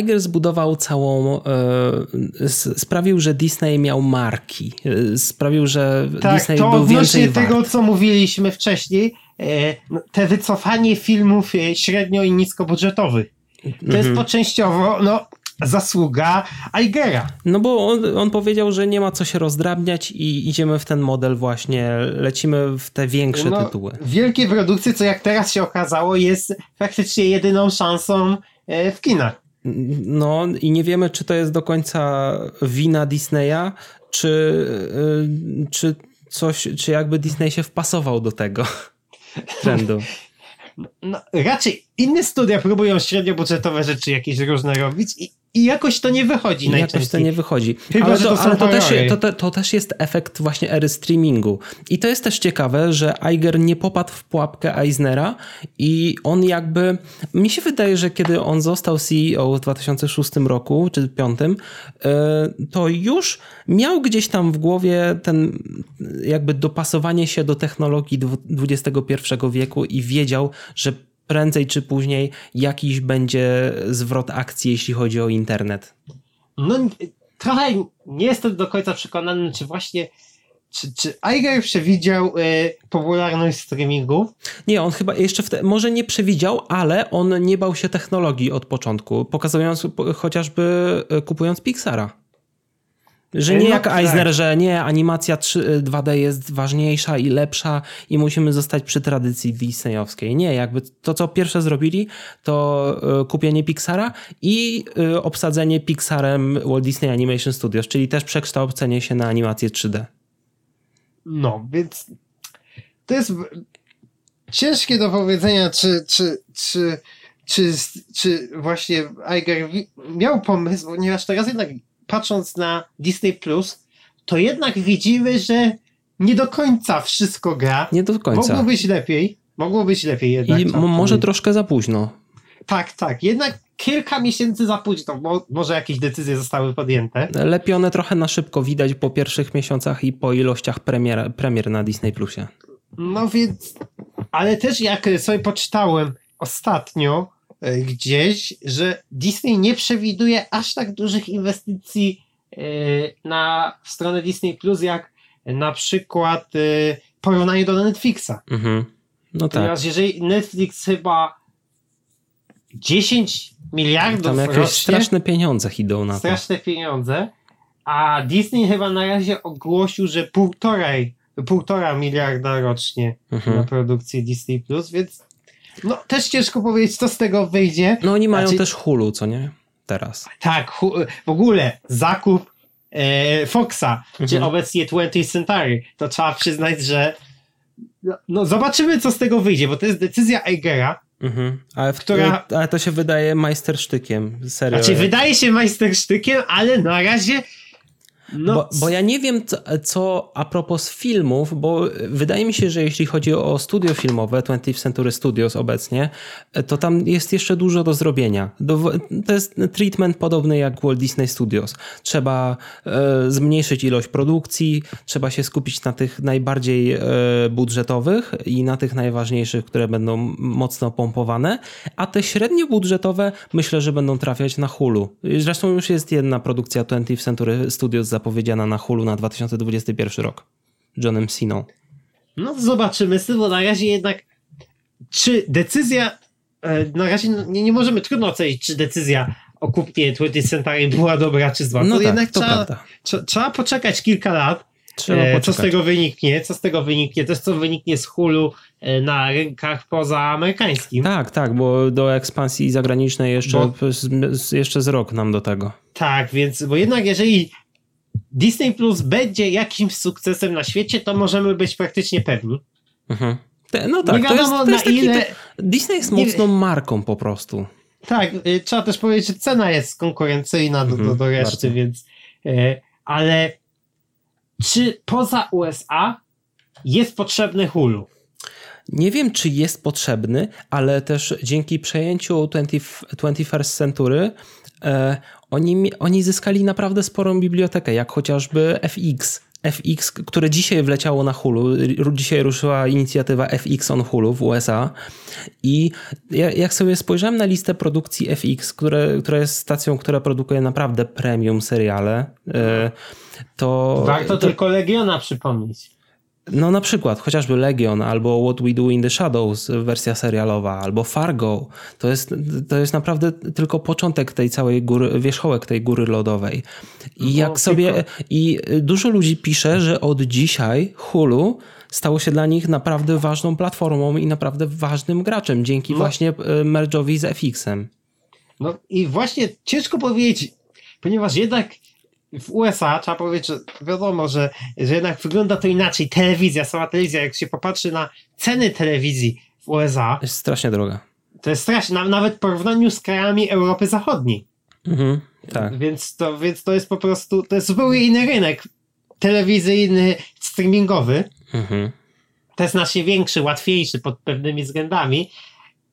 Iger zbudował całą, e, sprawił, że Disney miał marki, e, sprawił, że tak, Disney był więcej wart. tego, co mówiliśmy wcześniej, e, no, te wycofanie filmów średnio i niskobudżetowych. To mhm. jest po częściowo, no, zasługa Igera. No bo on, on, powiedział, że nie ma co się rozdrabniać i idziemy w ten model właśnie, lecimy w te większe no, tytuły. Wielkie produkcje, co jak teraz się okazało, jest faktycznie jedyną szansą E, w kinach. No i nie wiemy, czy to jest do końca wina Disneya, czy, e, czy coś, czy jakby Disney się wpasował do tego trendu. No, raczej inne studia próbują średnio budżetowe rzeczy jakieś różne robić i i jakoś to nie wychodzi I najczęściej. Jakoś to nie wychodzi. Chyba, ale, to, to, ale to, też, to, to, też jest efekt właśnie ery streamingu. I to jest też ciekawe, że Iger nie popadł w pułapkę Eisnera i on jakby... Mi się wydaje, że kiedy on został CEO w 2006 roku, czy 2005, e, to już miał gdzieś tam w głowie ten jakby dopasowanie się do technologii XXI wieku i wiedział, że prędzej czy później jakiś będzie zwrot akcji, jeśli chodzi o internet. No, trochę nie jestem do końca przekonany, czy właśnie czy, czy Iger przewidział y, popularność streamingu? Nie, on chyba jeszcze wtedy, może nie przewidział, ale on nie bał się technologii od początku, pokazując chociażby y, kupując Pixara. Że nie no, jak tak. Eisner, że nie, animacja 3, 2D jest ważniejsza i lepsza i musimy zostać przy tradycji disneyowskiej. Nie, jakby to, co pierwsze zrobili, to e, kupienie Pixara i e, obsadzenie Pixarem Walt Disney Animation Studios, czyli też przekształcenie się na animację 3D. No, więc to jest ciężkie do powiedzenia, czy, czy, czy, czy, czy właśnie Iger miał pomysł, ponieważ teraz jednak patrząc na Disney Plus, to jednak widzimy, że nie do końca wszystko gra. Nie do końca. Mogło być lepiej. Mogło być lepiej jednak. I może troszkę za późno. Tak, tak. Jednak kilka miesięcy za późno, bo może jakieś decyzje zostały podjęte. Lepione trochę na szybko widać po pierwszych miesiącach i po ilościach premier, premier na Disney Plusie. No więc, ale też jak sobie poczytałem ostatnio, gdzieś, że Disney nie przewiduje aż tak dużych inwestycji e, na stronę Disney Plus, jak na przykład porównanie do Netflixa. Mhm. No tak. Ponieważ jeżeli Netflix chyba 10 miliardów Tam jakieś rocznie, straszne pieniądze idą na straszne to. Straszne pieniądze, a Disney chyba na razie ogłosił, że półtorej, półtora miliarda rocznie mhm. na produkcję Disney Plus, więc no też ciężko powiedzieć, co z tego wyjdzie. No oni mają znaczy, też Hulu, co nie? Teraz. Tak, w ogóle zakup e, Foxa, mhm. czy obecnie 20th Century, to trzeba przyznać, że no, no, zobaczymy, co z tego wyjdzie, bo to jest decyzja Eigera, mhm. ale, w, która... ale to się wydaje majstersztykiem, serio. Znaczy, wydaje się majstersztykiem, ale na razie no, bo, bo, ja nie wiem, co, co, a propos filmów, bo wydaje mi się, że jeśli chodzi o studio filmowe, 20th Century Studios obecnie, to tam jest jeszcze dużo do zrobienia. To jest treatment podobny jak Walt Disney Studios. Trzeba e, zmniejszyć ilość produkcji, trzeba się skupić na tych najbardziej e, budżetowych i na tych najważniejszych, które będą mocno pompowane, a te średnio budżetowe myślę, że będą trafiać na Hulu. Zresztą już jest jedna produkcja 20th Century Studios zapowiedziana na Hulu na 2021 rok. Johnem Siną. No zobaczymy, bo na razie jednak czy decyzja e, na razie nie, nie możemy trudno ocenić, czy decyzja o kupnie 20 Century była dobra czy zła. No to tak, jednak to trzeba, trzeba, trzeba poczekać kilka lat, e, co z tego wyniknie, co z tego wyniknie, też co wyniknie z Hulu e, na rynkach pozaamerykańskim. Tak, tak, bo do ekspansji zagranicznej jeszcze, bo, z, jeszcze z rok nam do tego. Tak, więc, bo jednak jeżeli Disney Plus będzie jakimś sukcesem na świecie, to możemy być praktycznie pewni. Mhm. No tak, nie wiadomo to jest, to jest na ile... Disney jest mocną nie... marką po prostu. Tak, y, trzeba też powiedzieć, że cena jest konkurencyjna do, mhm, do, do reszty, bardzo. więc y, ale czy poza USA jest potrzebny Hulu? Nie wiem, czy jest potrzebny, ale też dzięki przejęciu 20, 21st Century e, oni, oni zyskali naprawdę sporą bibliotekę, jak chociażby FX. FX, które dzisiaj wleciało na Hulu. Dzisiaj ruszyła inicjatywa FX on Hulu w USA. I jak sobie spojrzałem na listę produkcji FX, które, która jest stacją, która produkuje naprawdę premium seriale, e, to. Warto to, tylko Legiona przypomnieć. No na przykład chociażby Legion albo What We Do in the Shadows wersja serialowa albo Fargo to jest, to jest naprawdę tylko początek tej całej góry, wierzchołek tej góry lodowej. I no, jak sobie i dużo ludzi pisze, że od dzisiaj Hulu stało się dla nich naprawdę ważną platformą i naprawdę ważnym graczem dzięki no. właśnie e, merge'owi z FX-em. No i właśnie ciężko powiedzieć, ponieważ jednak w USA trzeba powiedzieć, że wiadomo, że, że jednak wygląda to inaczej. Telewizja, sama telewizja, jak się popatrzy na ceny telewizji w USA. Jest strasznie droga. To jest strasznie, nawet w porównaniu z krajami Europy Zachodniej. Mhm, tak. Więc to, więc to jest po prostu, to jest zupełnie inny rynek telewizyjny, streamingowy. Mhm. To jest znacznie większy, łatwiejszy pod pewnymi względami.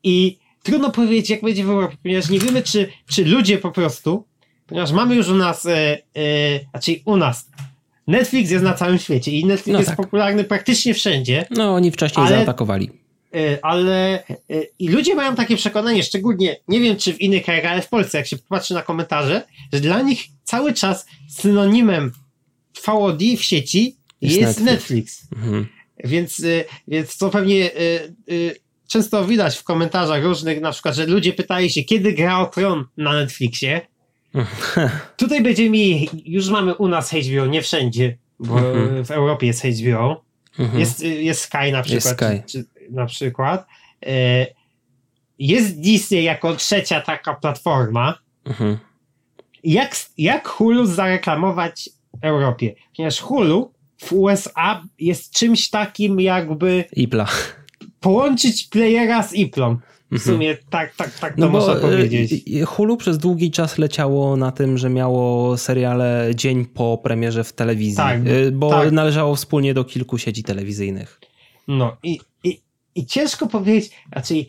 I trudno powiedzieć, jak będzie w Europie, ponieważ nie wiemy, czy, czy ludzie po prostu ponieważ mamy już u nas, e, e, znaczy u nas, Netflix jest na całym świecie i Netflix no jest tak. popularny praktycznie wszędzie. No, oni wcześniej ale, zaatakowali. E, ale e, i ludzie mają takie przekonanie, szczególnie, nie wiem czy w innych krajach, ale w Polsce, jak się popatrzy na komentarze, że dla nich cały czas synonimem VOD w sieci jest, jest Netflix. Netflix. Mhm. Więc, e, więc to pewnie e, często widać w komentarzach różnych, na przykład, że ludzie pytają się, kiedy gra o Tron na Netflixie. Tutaj będzie mi, już mamy u nas HBO, nie wszędzie, bo mhm. w Europie jest HBO. Mhm. Jest, jest Sky na przykład. Sky. Czy, czy, na przykład. E, jest Disney jako trzecia taka platforma. Mhm. Jak, jak Hulu zareklamować Europie? Ponieważ Hulu w USA jest czymś takim jakby... Ipla. Połączyć playera z Iplą. W mhm. sumie tak, tak, tak to no można powiedzieć. Hulu przez długi czas leciało na tym, że miało seriale dzień po premierze w telewizji, tak, y, bo tak. należało wspólnie do kilku sieci telewizyjnych. No i, i, i ciężko powiedzieć, znaczy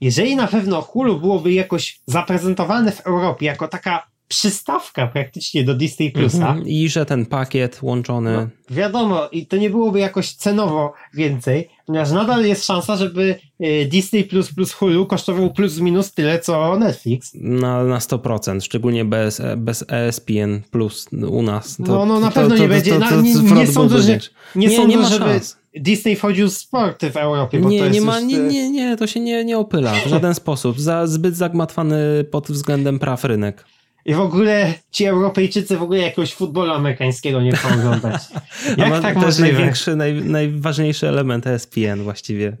jeżeli na pewno Hulu byłoby jakoś zaprezentowane w Europie jako taka przystawka praktycznie do Disney Plusa. Mhm. I że ten pakiet łączony. No, wiadomo, i to nie byłoby jakoś cenowo więcej, ponieważ nadal jest szansa, żeby y, Disney Plus plus Hulu kosztował plus minus tyle co Netflix. Na, na 100%, szczególnie bez, bez ESPN plus u nas. To, no, no na to, pewno to, nie będzie. nie, nie sądzę, że, nie, nie sądzę, żeby szans. Disney wchodził w sporty w Europie. Bo nie, to jest nie, ma, nie, nie, nie, to się nie, nie opyla w żaden sposób. Za, zbyt zagmatwany pod względem praw rynek. I w ogóle ci Europejczycy w ogóle jakiegoś futbolu amerykańskiego nie chcą oglądać. Jak ma, tak to jest największy, naj, najważniejszy element ESPN właściwie.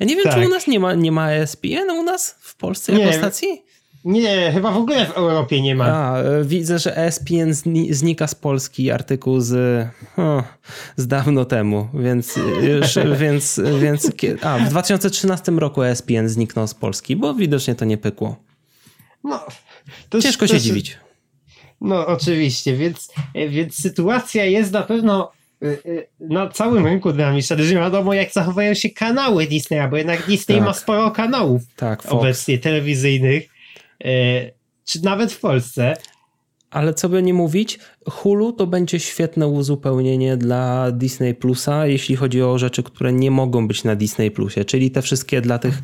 Ja nie wiem, tak. czy u nas nie ma, nie ma ESPN u nas w Polsce jako nie, stacji? Nie, chyba w ogóle w Europie nie ma. A, e, widzę, że ESPN znika z Polski artykuł z, o, z dawno temu, więc już, więc, więc a, w 2013 roku ESPN zniknął z Polski, bo widocznie to nie pykło. No, to Ciężko to się dziwić. No, oczywiście, więc, więc sytuacja jest na pewno y, y, na całym rynku dynamicznym. Nie wiadomo, jak zachowają się kanały Disneya, bo jednak Disney tak. ma sporo kanałów tak, obecnie telewizyjnych, y, czy nawet w Polsce. Ale co by nie mówić, Hulu to będzie świetne uzupełnienie dla Disney Plusa, jeśli chodzi o rzeczy, które nie mogą być na Disney Plusie, czyli te wszystkie dla tych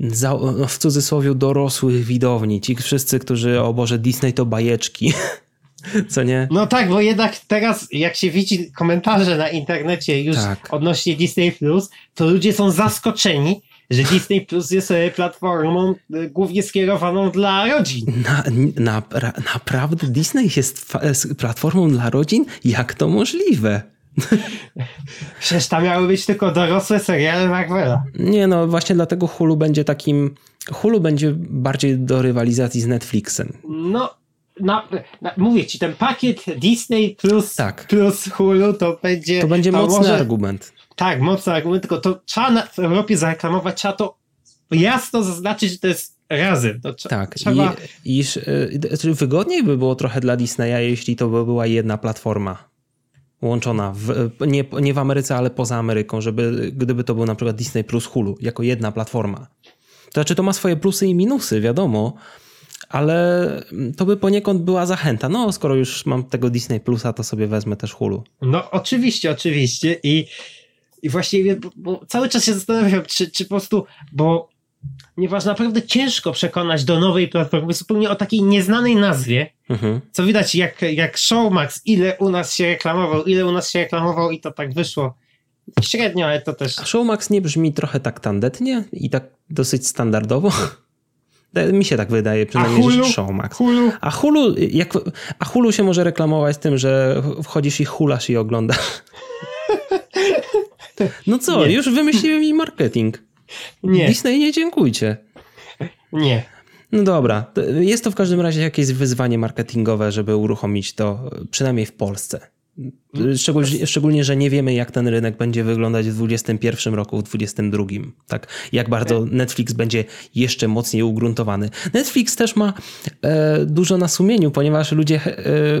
za, no w cudzysłowie dorosłych widowni. Ci wszyscy, którzy, o Boże, Disney to bajeczki. Co nie? No tak, bo jednak teraz, jak się widzi komentarze na internecie już tak. odnośnie Disney Plus, to ludzie są zaskoczeni, że Disney Plus jest e, platformą e, głównie skierowaną dla rodzin. Na, na, naprawdę Disney jest platformą dla rodzin? Jak to możliwe? Przecież tam miały być tylko dorosłe seriale Marvela. Nie no, właśnie dlatego Hulu będzie takim... Hulu będzie bardziej do rywalizacji z Netflixem. No, na, na, mówię ci, ten pakiet Disney plus, tak. plus Hulu to będzie... To będzie to mocny może, argument. Tak, mocny argument, tylko to trzeba w Europie zareklamować, trzeba to jasno zaznaczyć, że to jest razem. To tak, trzeba... i, iż, y, wygodniej by było trochę dla Disneya, jeśli to by była jedna platforma łączona, w, nie, nie w Ameryce, ale poza Ameryką, żeby gdyby to był na przykład Disney plus Hulu, jako jedna platforma. To znaczy to ma swoje plusy i minusy, wiadomo, ale to by poniekąd była zachęta. No, skoro już mam tego Disney Plusa, to sobie wezmę też Hulu. No, oczywiście, oczywiście i, i właściwie, bo, bo cały czas się zastanawiam, czy, czy po prostu, bo ponieważ naprawdę ciężko przekonać do nowej platformy zupełnie o takiej nieznanej nazwie, mhm. co widać jak, jak Showmax, ile u nas się reklamował, ile u nas się reklamował i to tak wyszło średnio, ale to też... A Showmax nie brzmi trochę tak tandetnie i tak dosyć standardowo? Mi się tak wydaje, przynajmniej, Hulu? że Showmax. Hulu? A, Hulu, jak, a Hulu się może reklamować tym, że wchodzisz i hulasz i oglądasz. No co, nie. już wymyśliłem mi marketing. Nie. Disney nie dziękujcie. Nie. No dobra, jest to w każdym razie jakieś wyzwanie marketingowe, żeby uruchomić to przynajmniej w Polsce. Szczególnie, szczególnie, że nie wiemy, jak ten rynek będzie wyglądać w 2021 roku, w 2022. Tak, jak bardzo Netflix będzie jeszcze mocniej ugruntowany. Netflix też ma e, dużo na sumieniu, ponieważ ludzie e,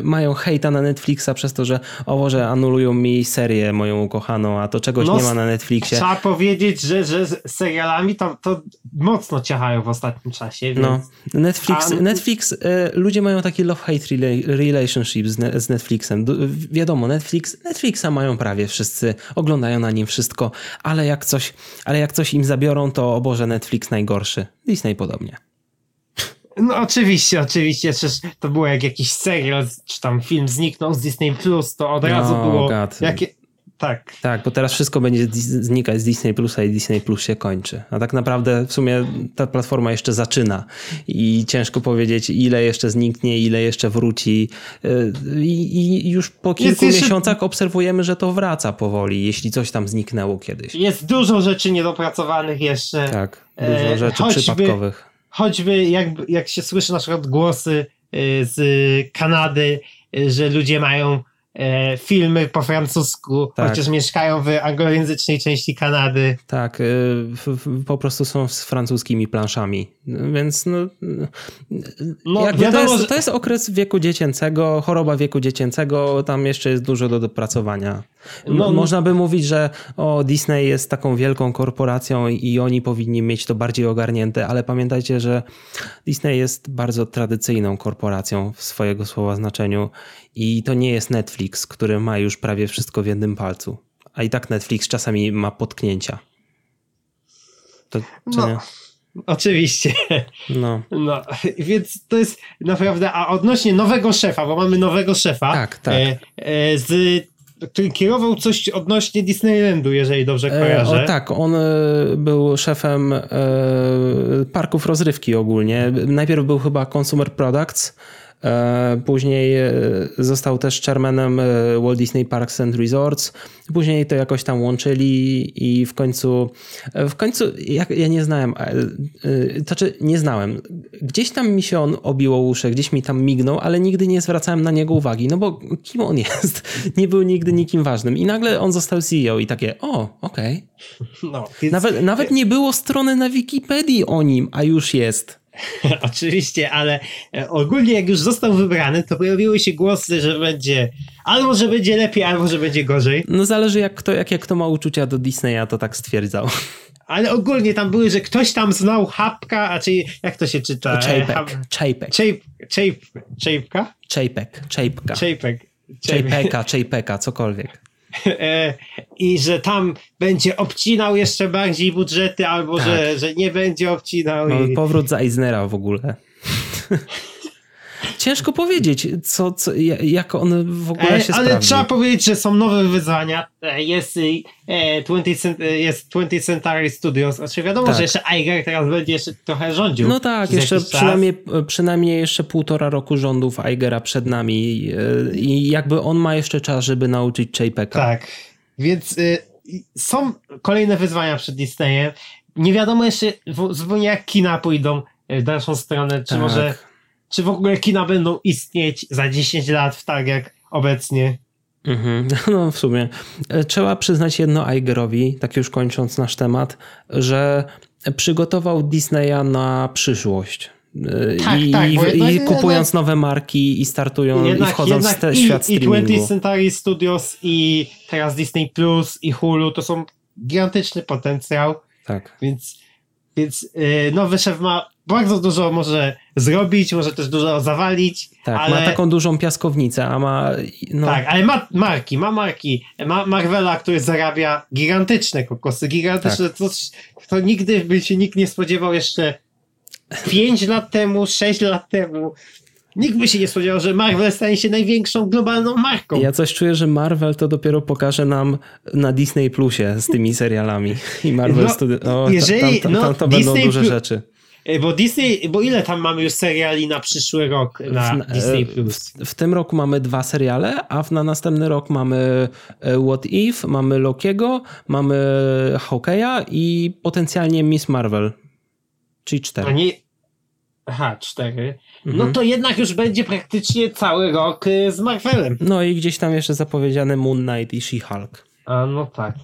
mają hejta na Netflixa przez to, że o Boże, anulują mi serię moją ukochaną, a to czegoś no, nie ma na Netflixie. Trzeba powiedzieć, że, że z serialami to, to mocno ciachają w ostatnim czasie. Więc... No, Netflix, a... Netflix e, ludzie mają taki love-hate relationship z, ne, z Netflixem. Wiadomo, Netflix, Netflixa mają prawie wszyscy, oglądają na nim wszystko, ale jak coś, ale jak coś im zabiorą, to o Boże, Netflix najgorszy. Disney podobnie. No oczywiście, oczywiście, przecież to było jak jakiś serial, czy tam film zniknął z Disney Plus, to od razu no, było jakie, tak. Tak, bo teraz wszystko będzie znikać z Disney Plusa i Disney Plus się kończy. A tak naprawdę w sumie ta platforma jeszcze zaczyna i ciężko powiedzieć, ile jeszcze zniknie, ile jeszcze wróci. Y, I, już po kilku jest miesiącach jeszcze... obserwujemy, że to wraca powoli, jeśli coś tam zniknęło kiedyś. Jest dużo rzeczy niedopracowanych jeszcze. Tak, dużo e, rzeczy choćby, przypadkowych. Choćby jak, jak się słyszy na przykład głosy y, z Kanady, y, że ludzie mają filmy po francusku, tak. chociaż mieszkają w anglojęzycznej części Kanady. Tak, e, po prostu są z francuskimi planszami, więc no, no wiadomo, to, jest, to jest okres wieku dziecięcego, choroba wieku dziecięcego, tam jeszcze jest dużo do dopracowania. No, można by mówić, że o, Disney jest taką wielką korporacją i oni powinni mieć to bardziej ogarnięte, ale pamiętajcie, że Disney jest bardzo tradycyjną korporacją w swojego słowa znaczeniu i to nie jest Netflix, który ma już prawie wszystko w jednym palcu. A i tak Netflix czasami ma potknięcia. To, no. Nie? Oczywiście. No. no. Więc to jest naprawdę. A odnośnie nowego szefa, bo mamy nowego szefa. Tak, tak. E, e, z który kierował coś odnośnie Disneylandu, jeżeli dobrze e, kojarzę. E, o tak, on e, był szefem e, parków rozrywki ogólnie. Najpierw był chyba Consumer Products, później e, został też chairmanem e, Walt Disney Parks and Resorts. Później to jakoś tam łączyli i w końcu, w końcu ja, ja nie znałem, to znaczy nie znałem. Gdzieś tam mi się on obiło uszy, gdzieś mi tam mignął, ale nigdy nie zwracałem na niego uwagi, no bo kim on jest? Nie był nigdy nikim ważnym. I nagle on został CEO i takie, o, okej. Okay. No, nawet, nawet nie było strony na Wikipedii o nim, a już jest. Oczywiście, ale e, ogólnie jak już został wybrany, to pojawiły się głosy, że będzie albo że będzie lepiej, albo że będzie gorzej. No zależy jak kto, jakie kto ma uczucia do Disneya, to tak stwierdzał. Ale ogólnie tam były, że ktoś tam znał Hapka, a czy jak to się czyta? Chapek. Chapek. Chapeka? Chapek. Chapeka. Chapek. Chapeka, Chapeka, cokolwiek. E, i że tam będzie obcinał jeszcze bardziej budżety, albo tak. że, że nie będzie obcinał. No, i... Powrót z Eisnera w ogóle. Ciężko powiedzieć, co, co, jak on w ogóle e, się Ale sprawdzi. trzeba powiedzieć, że są nowe wyzwania. E, jest, 20, jest 20th Century Studios. Znaczy wiadomo, tak. że jeszcze Iger teraz będzie jeszcze trochę rządził. No tak, jeszcze przynajmniej, przynajmniej jeszcze półtora roku rządów Igera przed nami i jakby on ma jeszcze czas, żeby nauczyć JPEG'a. Tak, więc y, są kolejne wyzwania przed Disneyem. Nie wiadomo jeszcze zupełnie jak kina pójdą w dalszą stronę, czy tak. może czy w ogóle kina będą istnieć za 10 lat tak jak obecnie. Mhm. No w sumie. E, trzeba przyznać jedno Igerowi, tak już kończąc nasz temat, że przygotował Disneya na przyszłość. E, tak, I, tak, i, i kupując nowe marki i startują jednak, i wchodząc w ten świat streamingu. I 20th Century Studios i teraz Disney Plus i Hulu to są gigantyczny potencjał. Tak. Więc, więc yy, nowy szef ma bardzo dużo może zrobić, może też dużo zawalić. Tak, ale... ma taką dużą piaskownicę, a ma. No... Tak, ale ma marki, ma marki. Ma Marvela, który zarabia gigantyczne kokosy, gigantyczne. Tak. To, to nigdy by się nikt nie spodziewał jeszcze 5 lat temu, 6 lat temu. Nikt by się nie spodziewał, że Marvel stanie się największą globalną marką. Ja coś czuję, że Marvel to dopiero pokaże nam na Disney Plusie z tymi serialami. I Marvel no, Studio. O, jeżeli, tam, tam, tam, to no, będą Disney duże rzeczy. E, bo Disney, bo ile tam mamy już seriali na przyszły rok na w, Disney Plus? W, w, tym roku mamy dwa seriale, a w, na następny rok mamy e, What If, mamy Lokiego, mamy Hawkeya i potencjalnie Miss Marvel. Czyli cztery. A nie... Aha, cztery. No mhm. No to jednak już będzie praktycznie cały rok e, z Marvelem. No i gdzieś tam jeszcze zapowiedziane Moon Knight i She-Hulk. A no tak.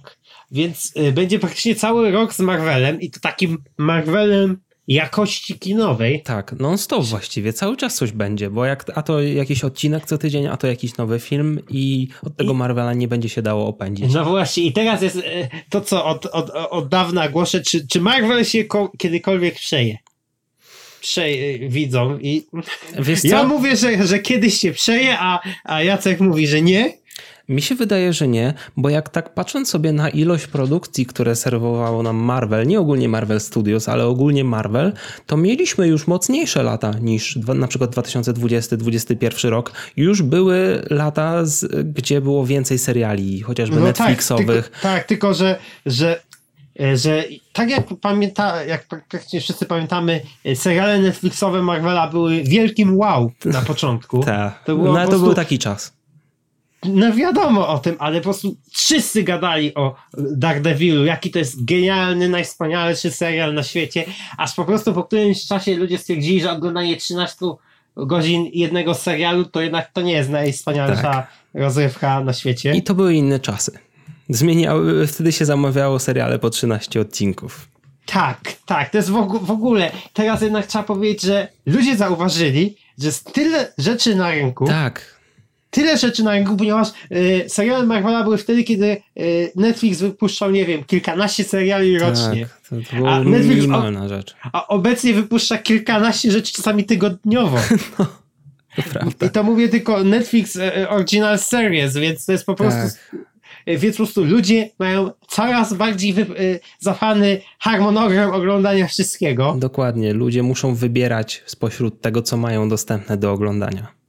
Więc będzie praktycznie cały rok z Marvelem i to takim Marvelem jakości kinowej. Tak, non-stop właściwie, cały czas coś będzie, bo jak, a to jakiś odcinek co tydzień, a to jakiś nowy film i od tego I... Marvela nie będzie się dało opędzić. No właśnie i teraz jest e, to, co od, od, od dawna głoszę, czy, czy Marvel się kiedykolwiek przeje? Przeje, widzą i ja mówię, że, że kiedyś się przeje, a, a Jacek mówi, że nie mi się wydaje, że nie, bo jak tak patrząc sobie na ilość produkcji, które serwowało nam Marvel, nie ogólnie Marvel Studios, ale ogólnie Marvel, to mieliśmy już mocniejsze lata niż na przykład 2020-2021 rok. Już były lata, z, gdzie było więcej seriali, chociażby no tak, Netflixowych. Tak, tylko, tak, tylko że, że e, że tak jak pamięta, jak praktycznie wszyscy pamiętamy, e, seriale Netflixowe Marvela były wielkim wow na początku. Tak, no, to był taki czas no wiadomo o tym, ale po prostu wszyscy gadali o Daredevilu, jaki to jest genialny, najwspanialszy serial na świecie, aż po prostu po którymś czasie ludzie stwierdzili, że oglądanie 13 godzin jednego serialu to jednak to nie jest najwspanialsza tak. rozrywka na świecie. I to były inne czasy. Zmieniały, wtedy się zamawiało seriale po 13 odcinków. Tak, tak, to jest w, w ogóle. Teraz jednak trzeba powiedzieć, że ludzie zauważyli, że jest tyle rzeczy na rynku. Tak tyle rzeczy na rynku, ponieważ y, seriale Marvela były wtedy, kiedy y, Netflix wypuszczał, nie wiem, kilkanaście seriali tak, rocznie. To, to była a Netflix minimalna rzecz. A obecnie wypuszcza kilkanaście rzeczy czasami tygodniowo. No, to prawda. I to mówię tylko Netflix e, Original Series, więc to jest po prostu... Tak. Więc po prostu ludzie mają coraz bardziej wy, harmonogram oglądania wszystkiego. Dokładnie. Ludzie muszą wybierać spośród tego, co mają dostępne do oglądania.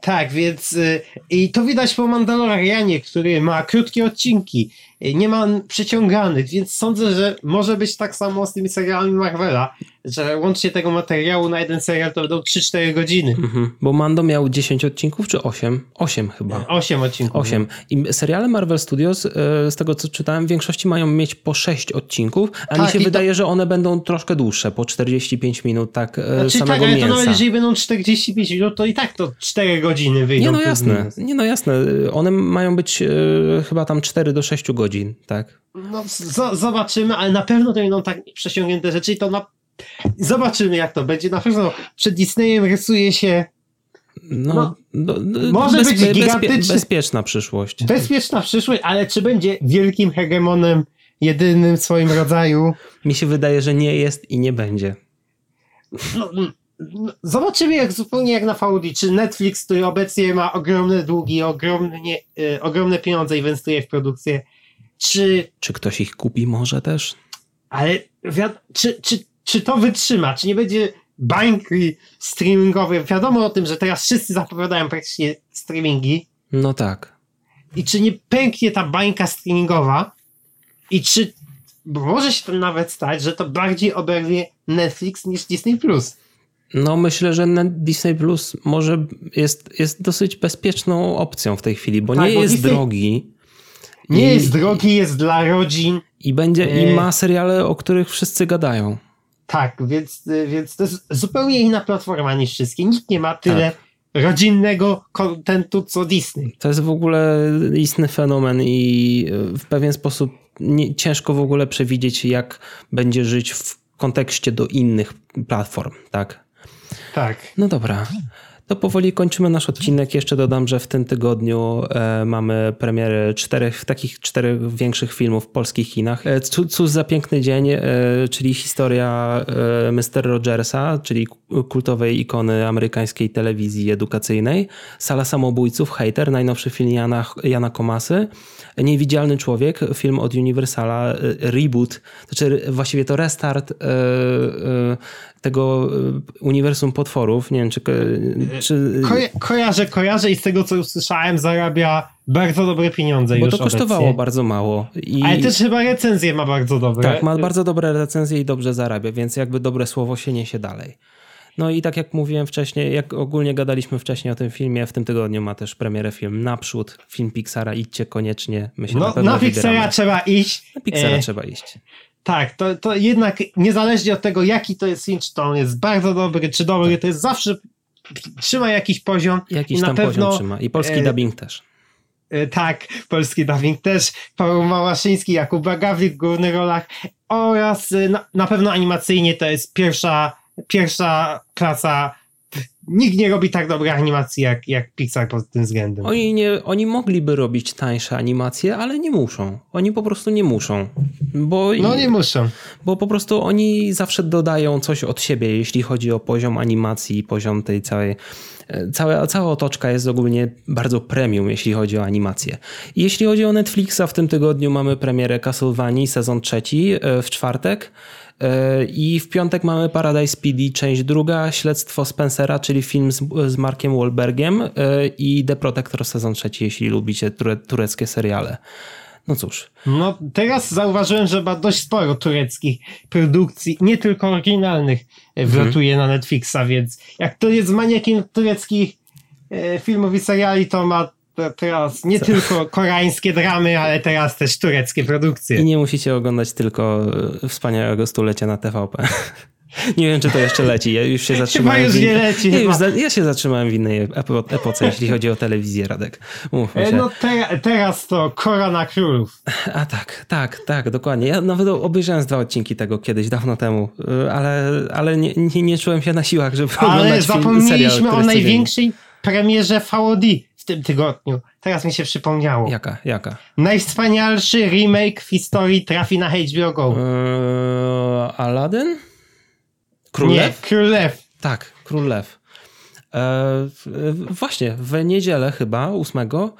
Tak, więc y, i to widać po Mandalorianie, który ma krótkie odcinki, nie ma przeciąganych, więc sądzę, że może być tak samo z tymi serialami Marvela, że łącznie tego materiału na jeden serial to będą 3-4 godziny. Mhm, bo Mando miał 10 odcinków czy 8? 8 chyba. 8 odcinków. 8. I seriale Marvel Studios, y, z tego co czytałem, w większości mają mieć po 6 odcinków, a tak, mi się wydaje, to... że one będą troszkę dłuższe, po 45 minut tak znaczy, samego tak, ale mięsa. to nawet jeżeli będą 45 minut, to i tak to 4 godziny wyjdą. Nie no jasne, nie no jasne. One mają być chyba tam 4 do 6 godzin, tak? No zobaczymy, ale na pewno to będą tak przesiągnięte rzeczy i to na... Zobaczymy jak to będzie. Na pewno przed Disneyem rysuje się no, no, no, no może bezpie, być gigantyczny. Bezpieczna przyszłość. Bezpieczna przyszłość, ale czy będzie wielkim hegemonem, jedynym w swoim rodzaju? Mi się wydaje, że nie jest i nie będzie. No, zobaczymy jak zupełnie jak na VOD, czy Netflix, który obecnie ma ogromne długi, ogromnie, y, ogromne pieniądze inwestuje w produkcję, czy... Czy ktoś ich kupi może też? Ale czy, czy, czy to wytrzyma? Czy nie będzie bańki streamingowej? Wiadomo o tym, że teraz wszyscy zapowiadają praktycznie streamingi. No tak. I czy nie pęknie ta bańka streamingowa? I czy może się to nawet stać, że to bardziej oberwie Netflix niż Disney+. Plus? No myślę, że Disney Plus może jest, jest dosyć bezpieczną opcją w tej chwili, bo tak, nie bo jest Disney... drogi. Nie I... jest drogi, jest dla rodzin. I będzie, i e- ma seriale, o których wszyscy gadają. Tak, więc, więc to jest zupełnie inna platforma niż wszystkie. Nikt nie ma tyle tak. rodzinnego kontentu co Disney. To jest w ogóle istny fenomen i w pewien sposób nie, ciężko w ogóle przewidzieć, jak będzie żyć w kontekście do innych platform, tak? Tak. No dobra. To powoli kończymy nasz odcinek. Jeszcze dodam, że w tym tygodniu e, mamy premiery czterech, takich czterech większych filmów w polskich kinach. E, Cóż za piękny dzień, e, czyli historia e, Mr. Rogersa, czyli kultowej ikony amerykańskiej telewizji edukacyjnej. Sala samobójców, Hater, najnowszy film Jana, Jana Komasy. Niewidzialny człowiek, film od Universala, e, reboot, znaczy właściwie to restart tego uniwersum potworów. Nie wiem, czy czy... Ko kojarzę, kojarzę i z tego co usłyszałem zarabia bardzo dobre pieniądze Bo to kosztowało obecnie. bardzo mało. I... Ale też chyba recenzje ma bardzo dobre. Tak, ma bardzo dobre recenzje i dobrze zarabia, więc jakby dobre słowo się niesie dalej. No i tak jak mówiłem wcześniej, jak ogólnie gadaliśmy wcześniej o tym filmie, w tym tygodniu ma też premierę film Naprzód, film Pixara, idźcie koniecznie. My się no, na na Pixara trzeba iść. Na Pixara e... trzeba iść. Tak, to, to jednak niezależnie od tego, jaki to jest film, czy to on jest bardzo dobry, czy dobry, tak. to jest zawsze trzyma jakiś poziom. Jakiś tam pewno, poziom trzyma. I polski e, dubbing też. E, tak, polski dubbing też. Paweł Małaszyński, Jakub Bagawik w głównych rolach oraz e, na, na pewno animacyjnie to jest pierwsza, pierwsza klasa nikt nie robi tak dobrej animacji jak, jak Pixar pod tym względem. Oni, nie, oni mogliby robić tańsze animacje, ale nie muszą. Oni po prostu nie muszą. Bo, no nie muszą. Bo po prostu oni zawsze dodają coś od siebie, jeśli chodzi o poziom animacji i poziom tej całej Cała, cała otoczka jest ogólnie bardzo premium, jeśli chodzi o animację. Jeśli chodzi o Netflixa, w tym tygodniu mamy premierę Castlevanii, sezon trzeci e, w czwartek. E, I w piątek mamy Paradise PD, część druga, Śledztwo Spencera, czyli film z, z Markiem Wahlbergiem e, i The Protector sezon trzeci, jeśli lubicie ture, tureckie seriale. No cóż. No teraz zauważyłem, że ma dość sporo tureckich produkcji, nie tylko oryginalnych, e, mhm. wlatuje mhm. na Netflixa, więc jak to jest maniakiem tureckich filmów i seriali, to ma teraz nie Co? tylko koreańskie dramy, ale teraz też tureckie produkcje. I nie musicie oglądać tylko e, wspaniałego stulecia na TVP. Nie wiem, czy to jeszcze leci. Ja już się zatrzymałem. Chyba już nie leci. Ja, już za, ja się zatrzymałem w innej epoce, jeśli chodzi o telewizję, Radek. Mówmy się. No te, teraz to Korona Królów. A tak, tak, tak, dokładnie. Ja nawet obejrzałem dwa odcinki tego kiedyś, dawno temu, e, ale, ale nie, nie, nie czułem się na siłach, żeby ale oglądać film, zapomnieliśmy o największej premierze VOD w tym tygodniu. Teraz mi się przypomniało. Jaka? Jaka? Najwspanialszy remake w historii trafi na HBO Go. Eee, Aladdin? Król Nie, Lew? Król Lew. Tak, Król Lew. E, właśnie, w niedzielę chyba, 8, E,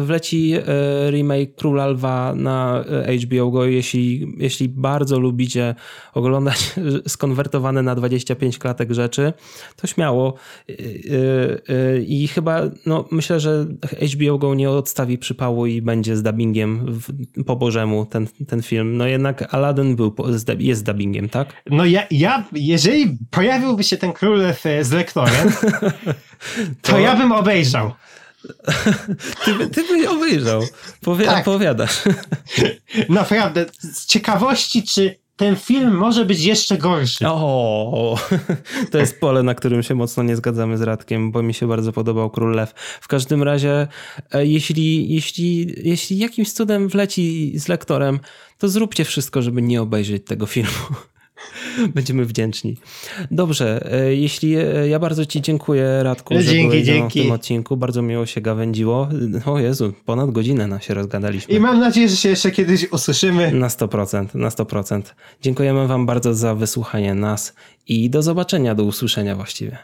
wleci e, remake Króla Lwa na e, HBO Go. Jeśli, jeśli bardzo lubicie oglądać skonwertowane na 25 klatek rzeczy, to śmiało. I chyba, no myślę, że HBO Go nie odstawi przypału i będzie z dubbingiem po Bożemu ten, ten film. No jednak Aladdin był, jest dubbingiem, tak? No ja, ja, jeżeli pojawiłby się ten Król z lektorem, to, to ja bym obejrzał. Ty, ty byś obejrzał. Powie, tak. Powiadasz. Naprawdę. Z ciekawości, czy ten film może być jeszcze gorszy. O, to jest pole, na którym się mocno nie zgadzamy z Radkiem, bo mi się bardzo podobał Król Lew. W każdym razie, e, jeśli, jeśli, jeśli jakimś cudem wleci z lektorem, to zróbcie wszystko, żeby nie obejrzeć tego filmu. Będziemy wdzięczni. Dobrze, e, jeśli e, ja bardzo Ci dziękuję, Radku, że dzięki, byłeś dzięki. w tym odcinku. Bardzo miło się gawędziło. O Jezu, ponad godzinę na się rozgadaliśmy. I mam nadzieję, że się jeszcze kiedyś usłyszymy. Na 100%, na 100%. Dziękujemy Wam bardzo za wysłuchanie nas i do zobaczenia, do usłyszenia właściwie.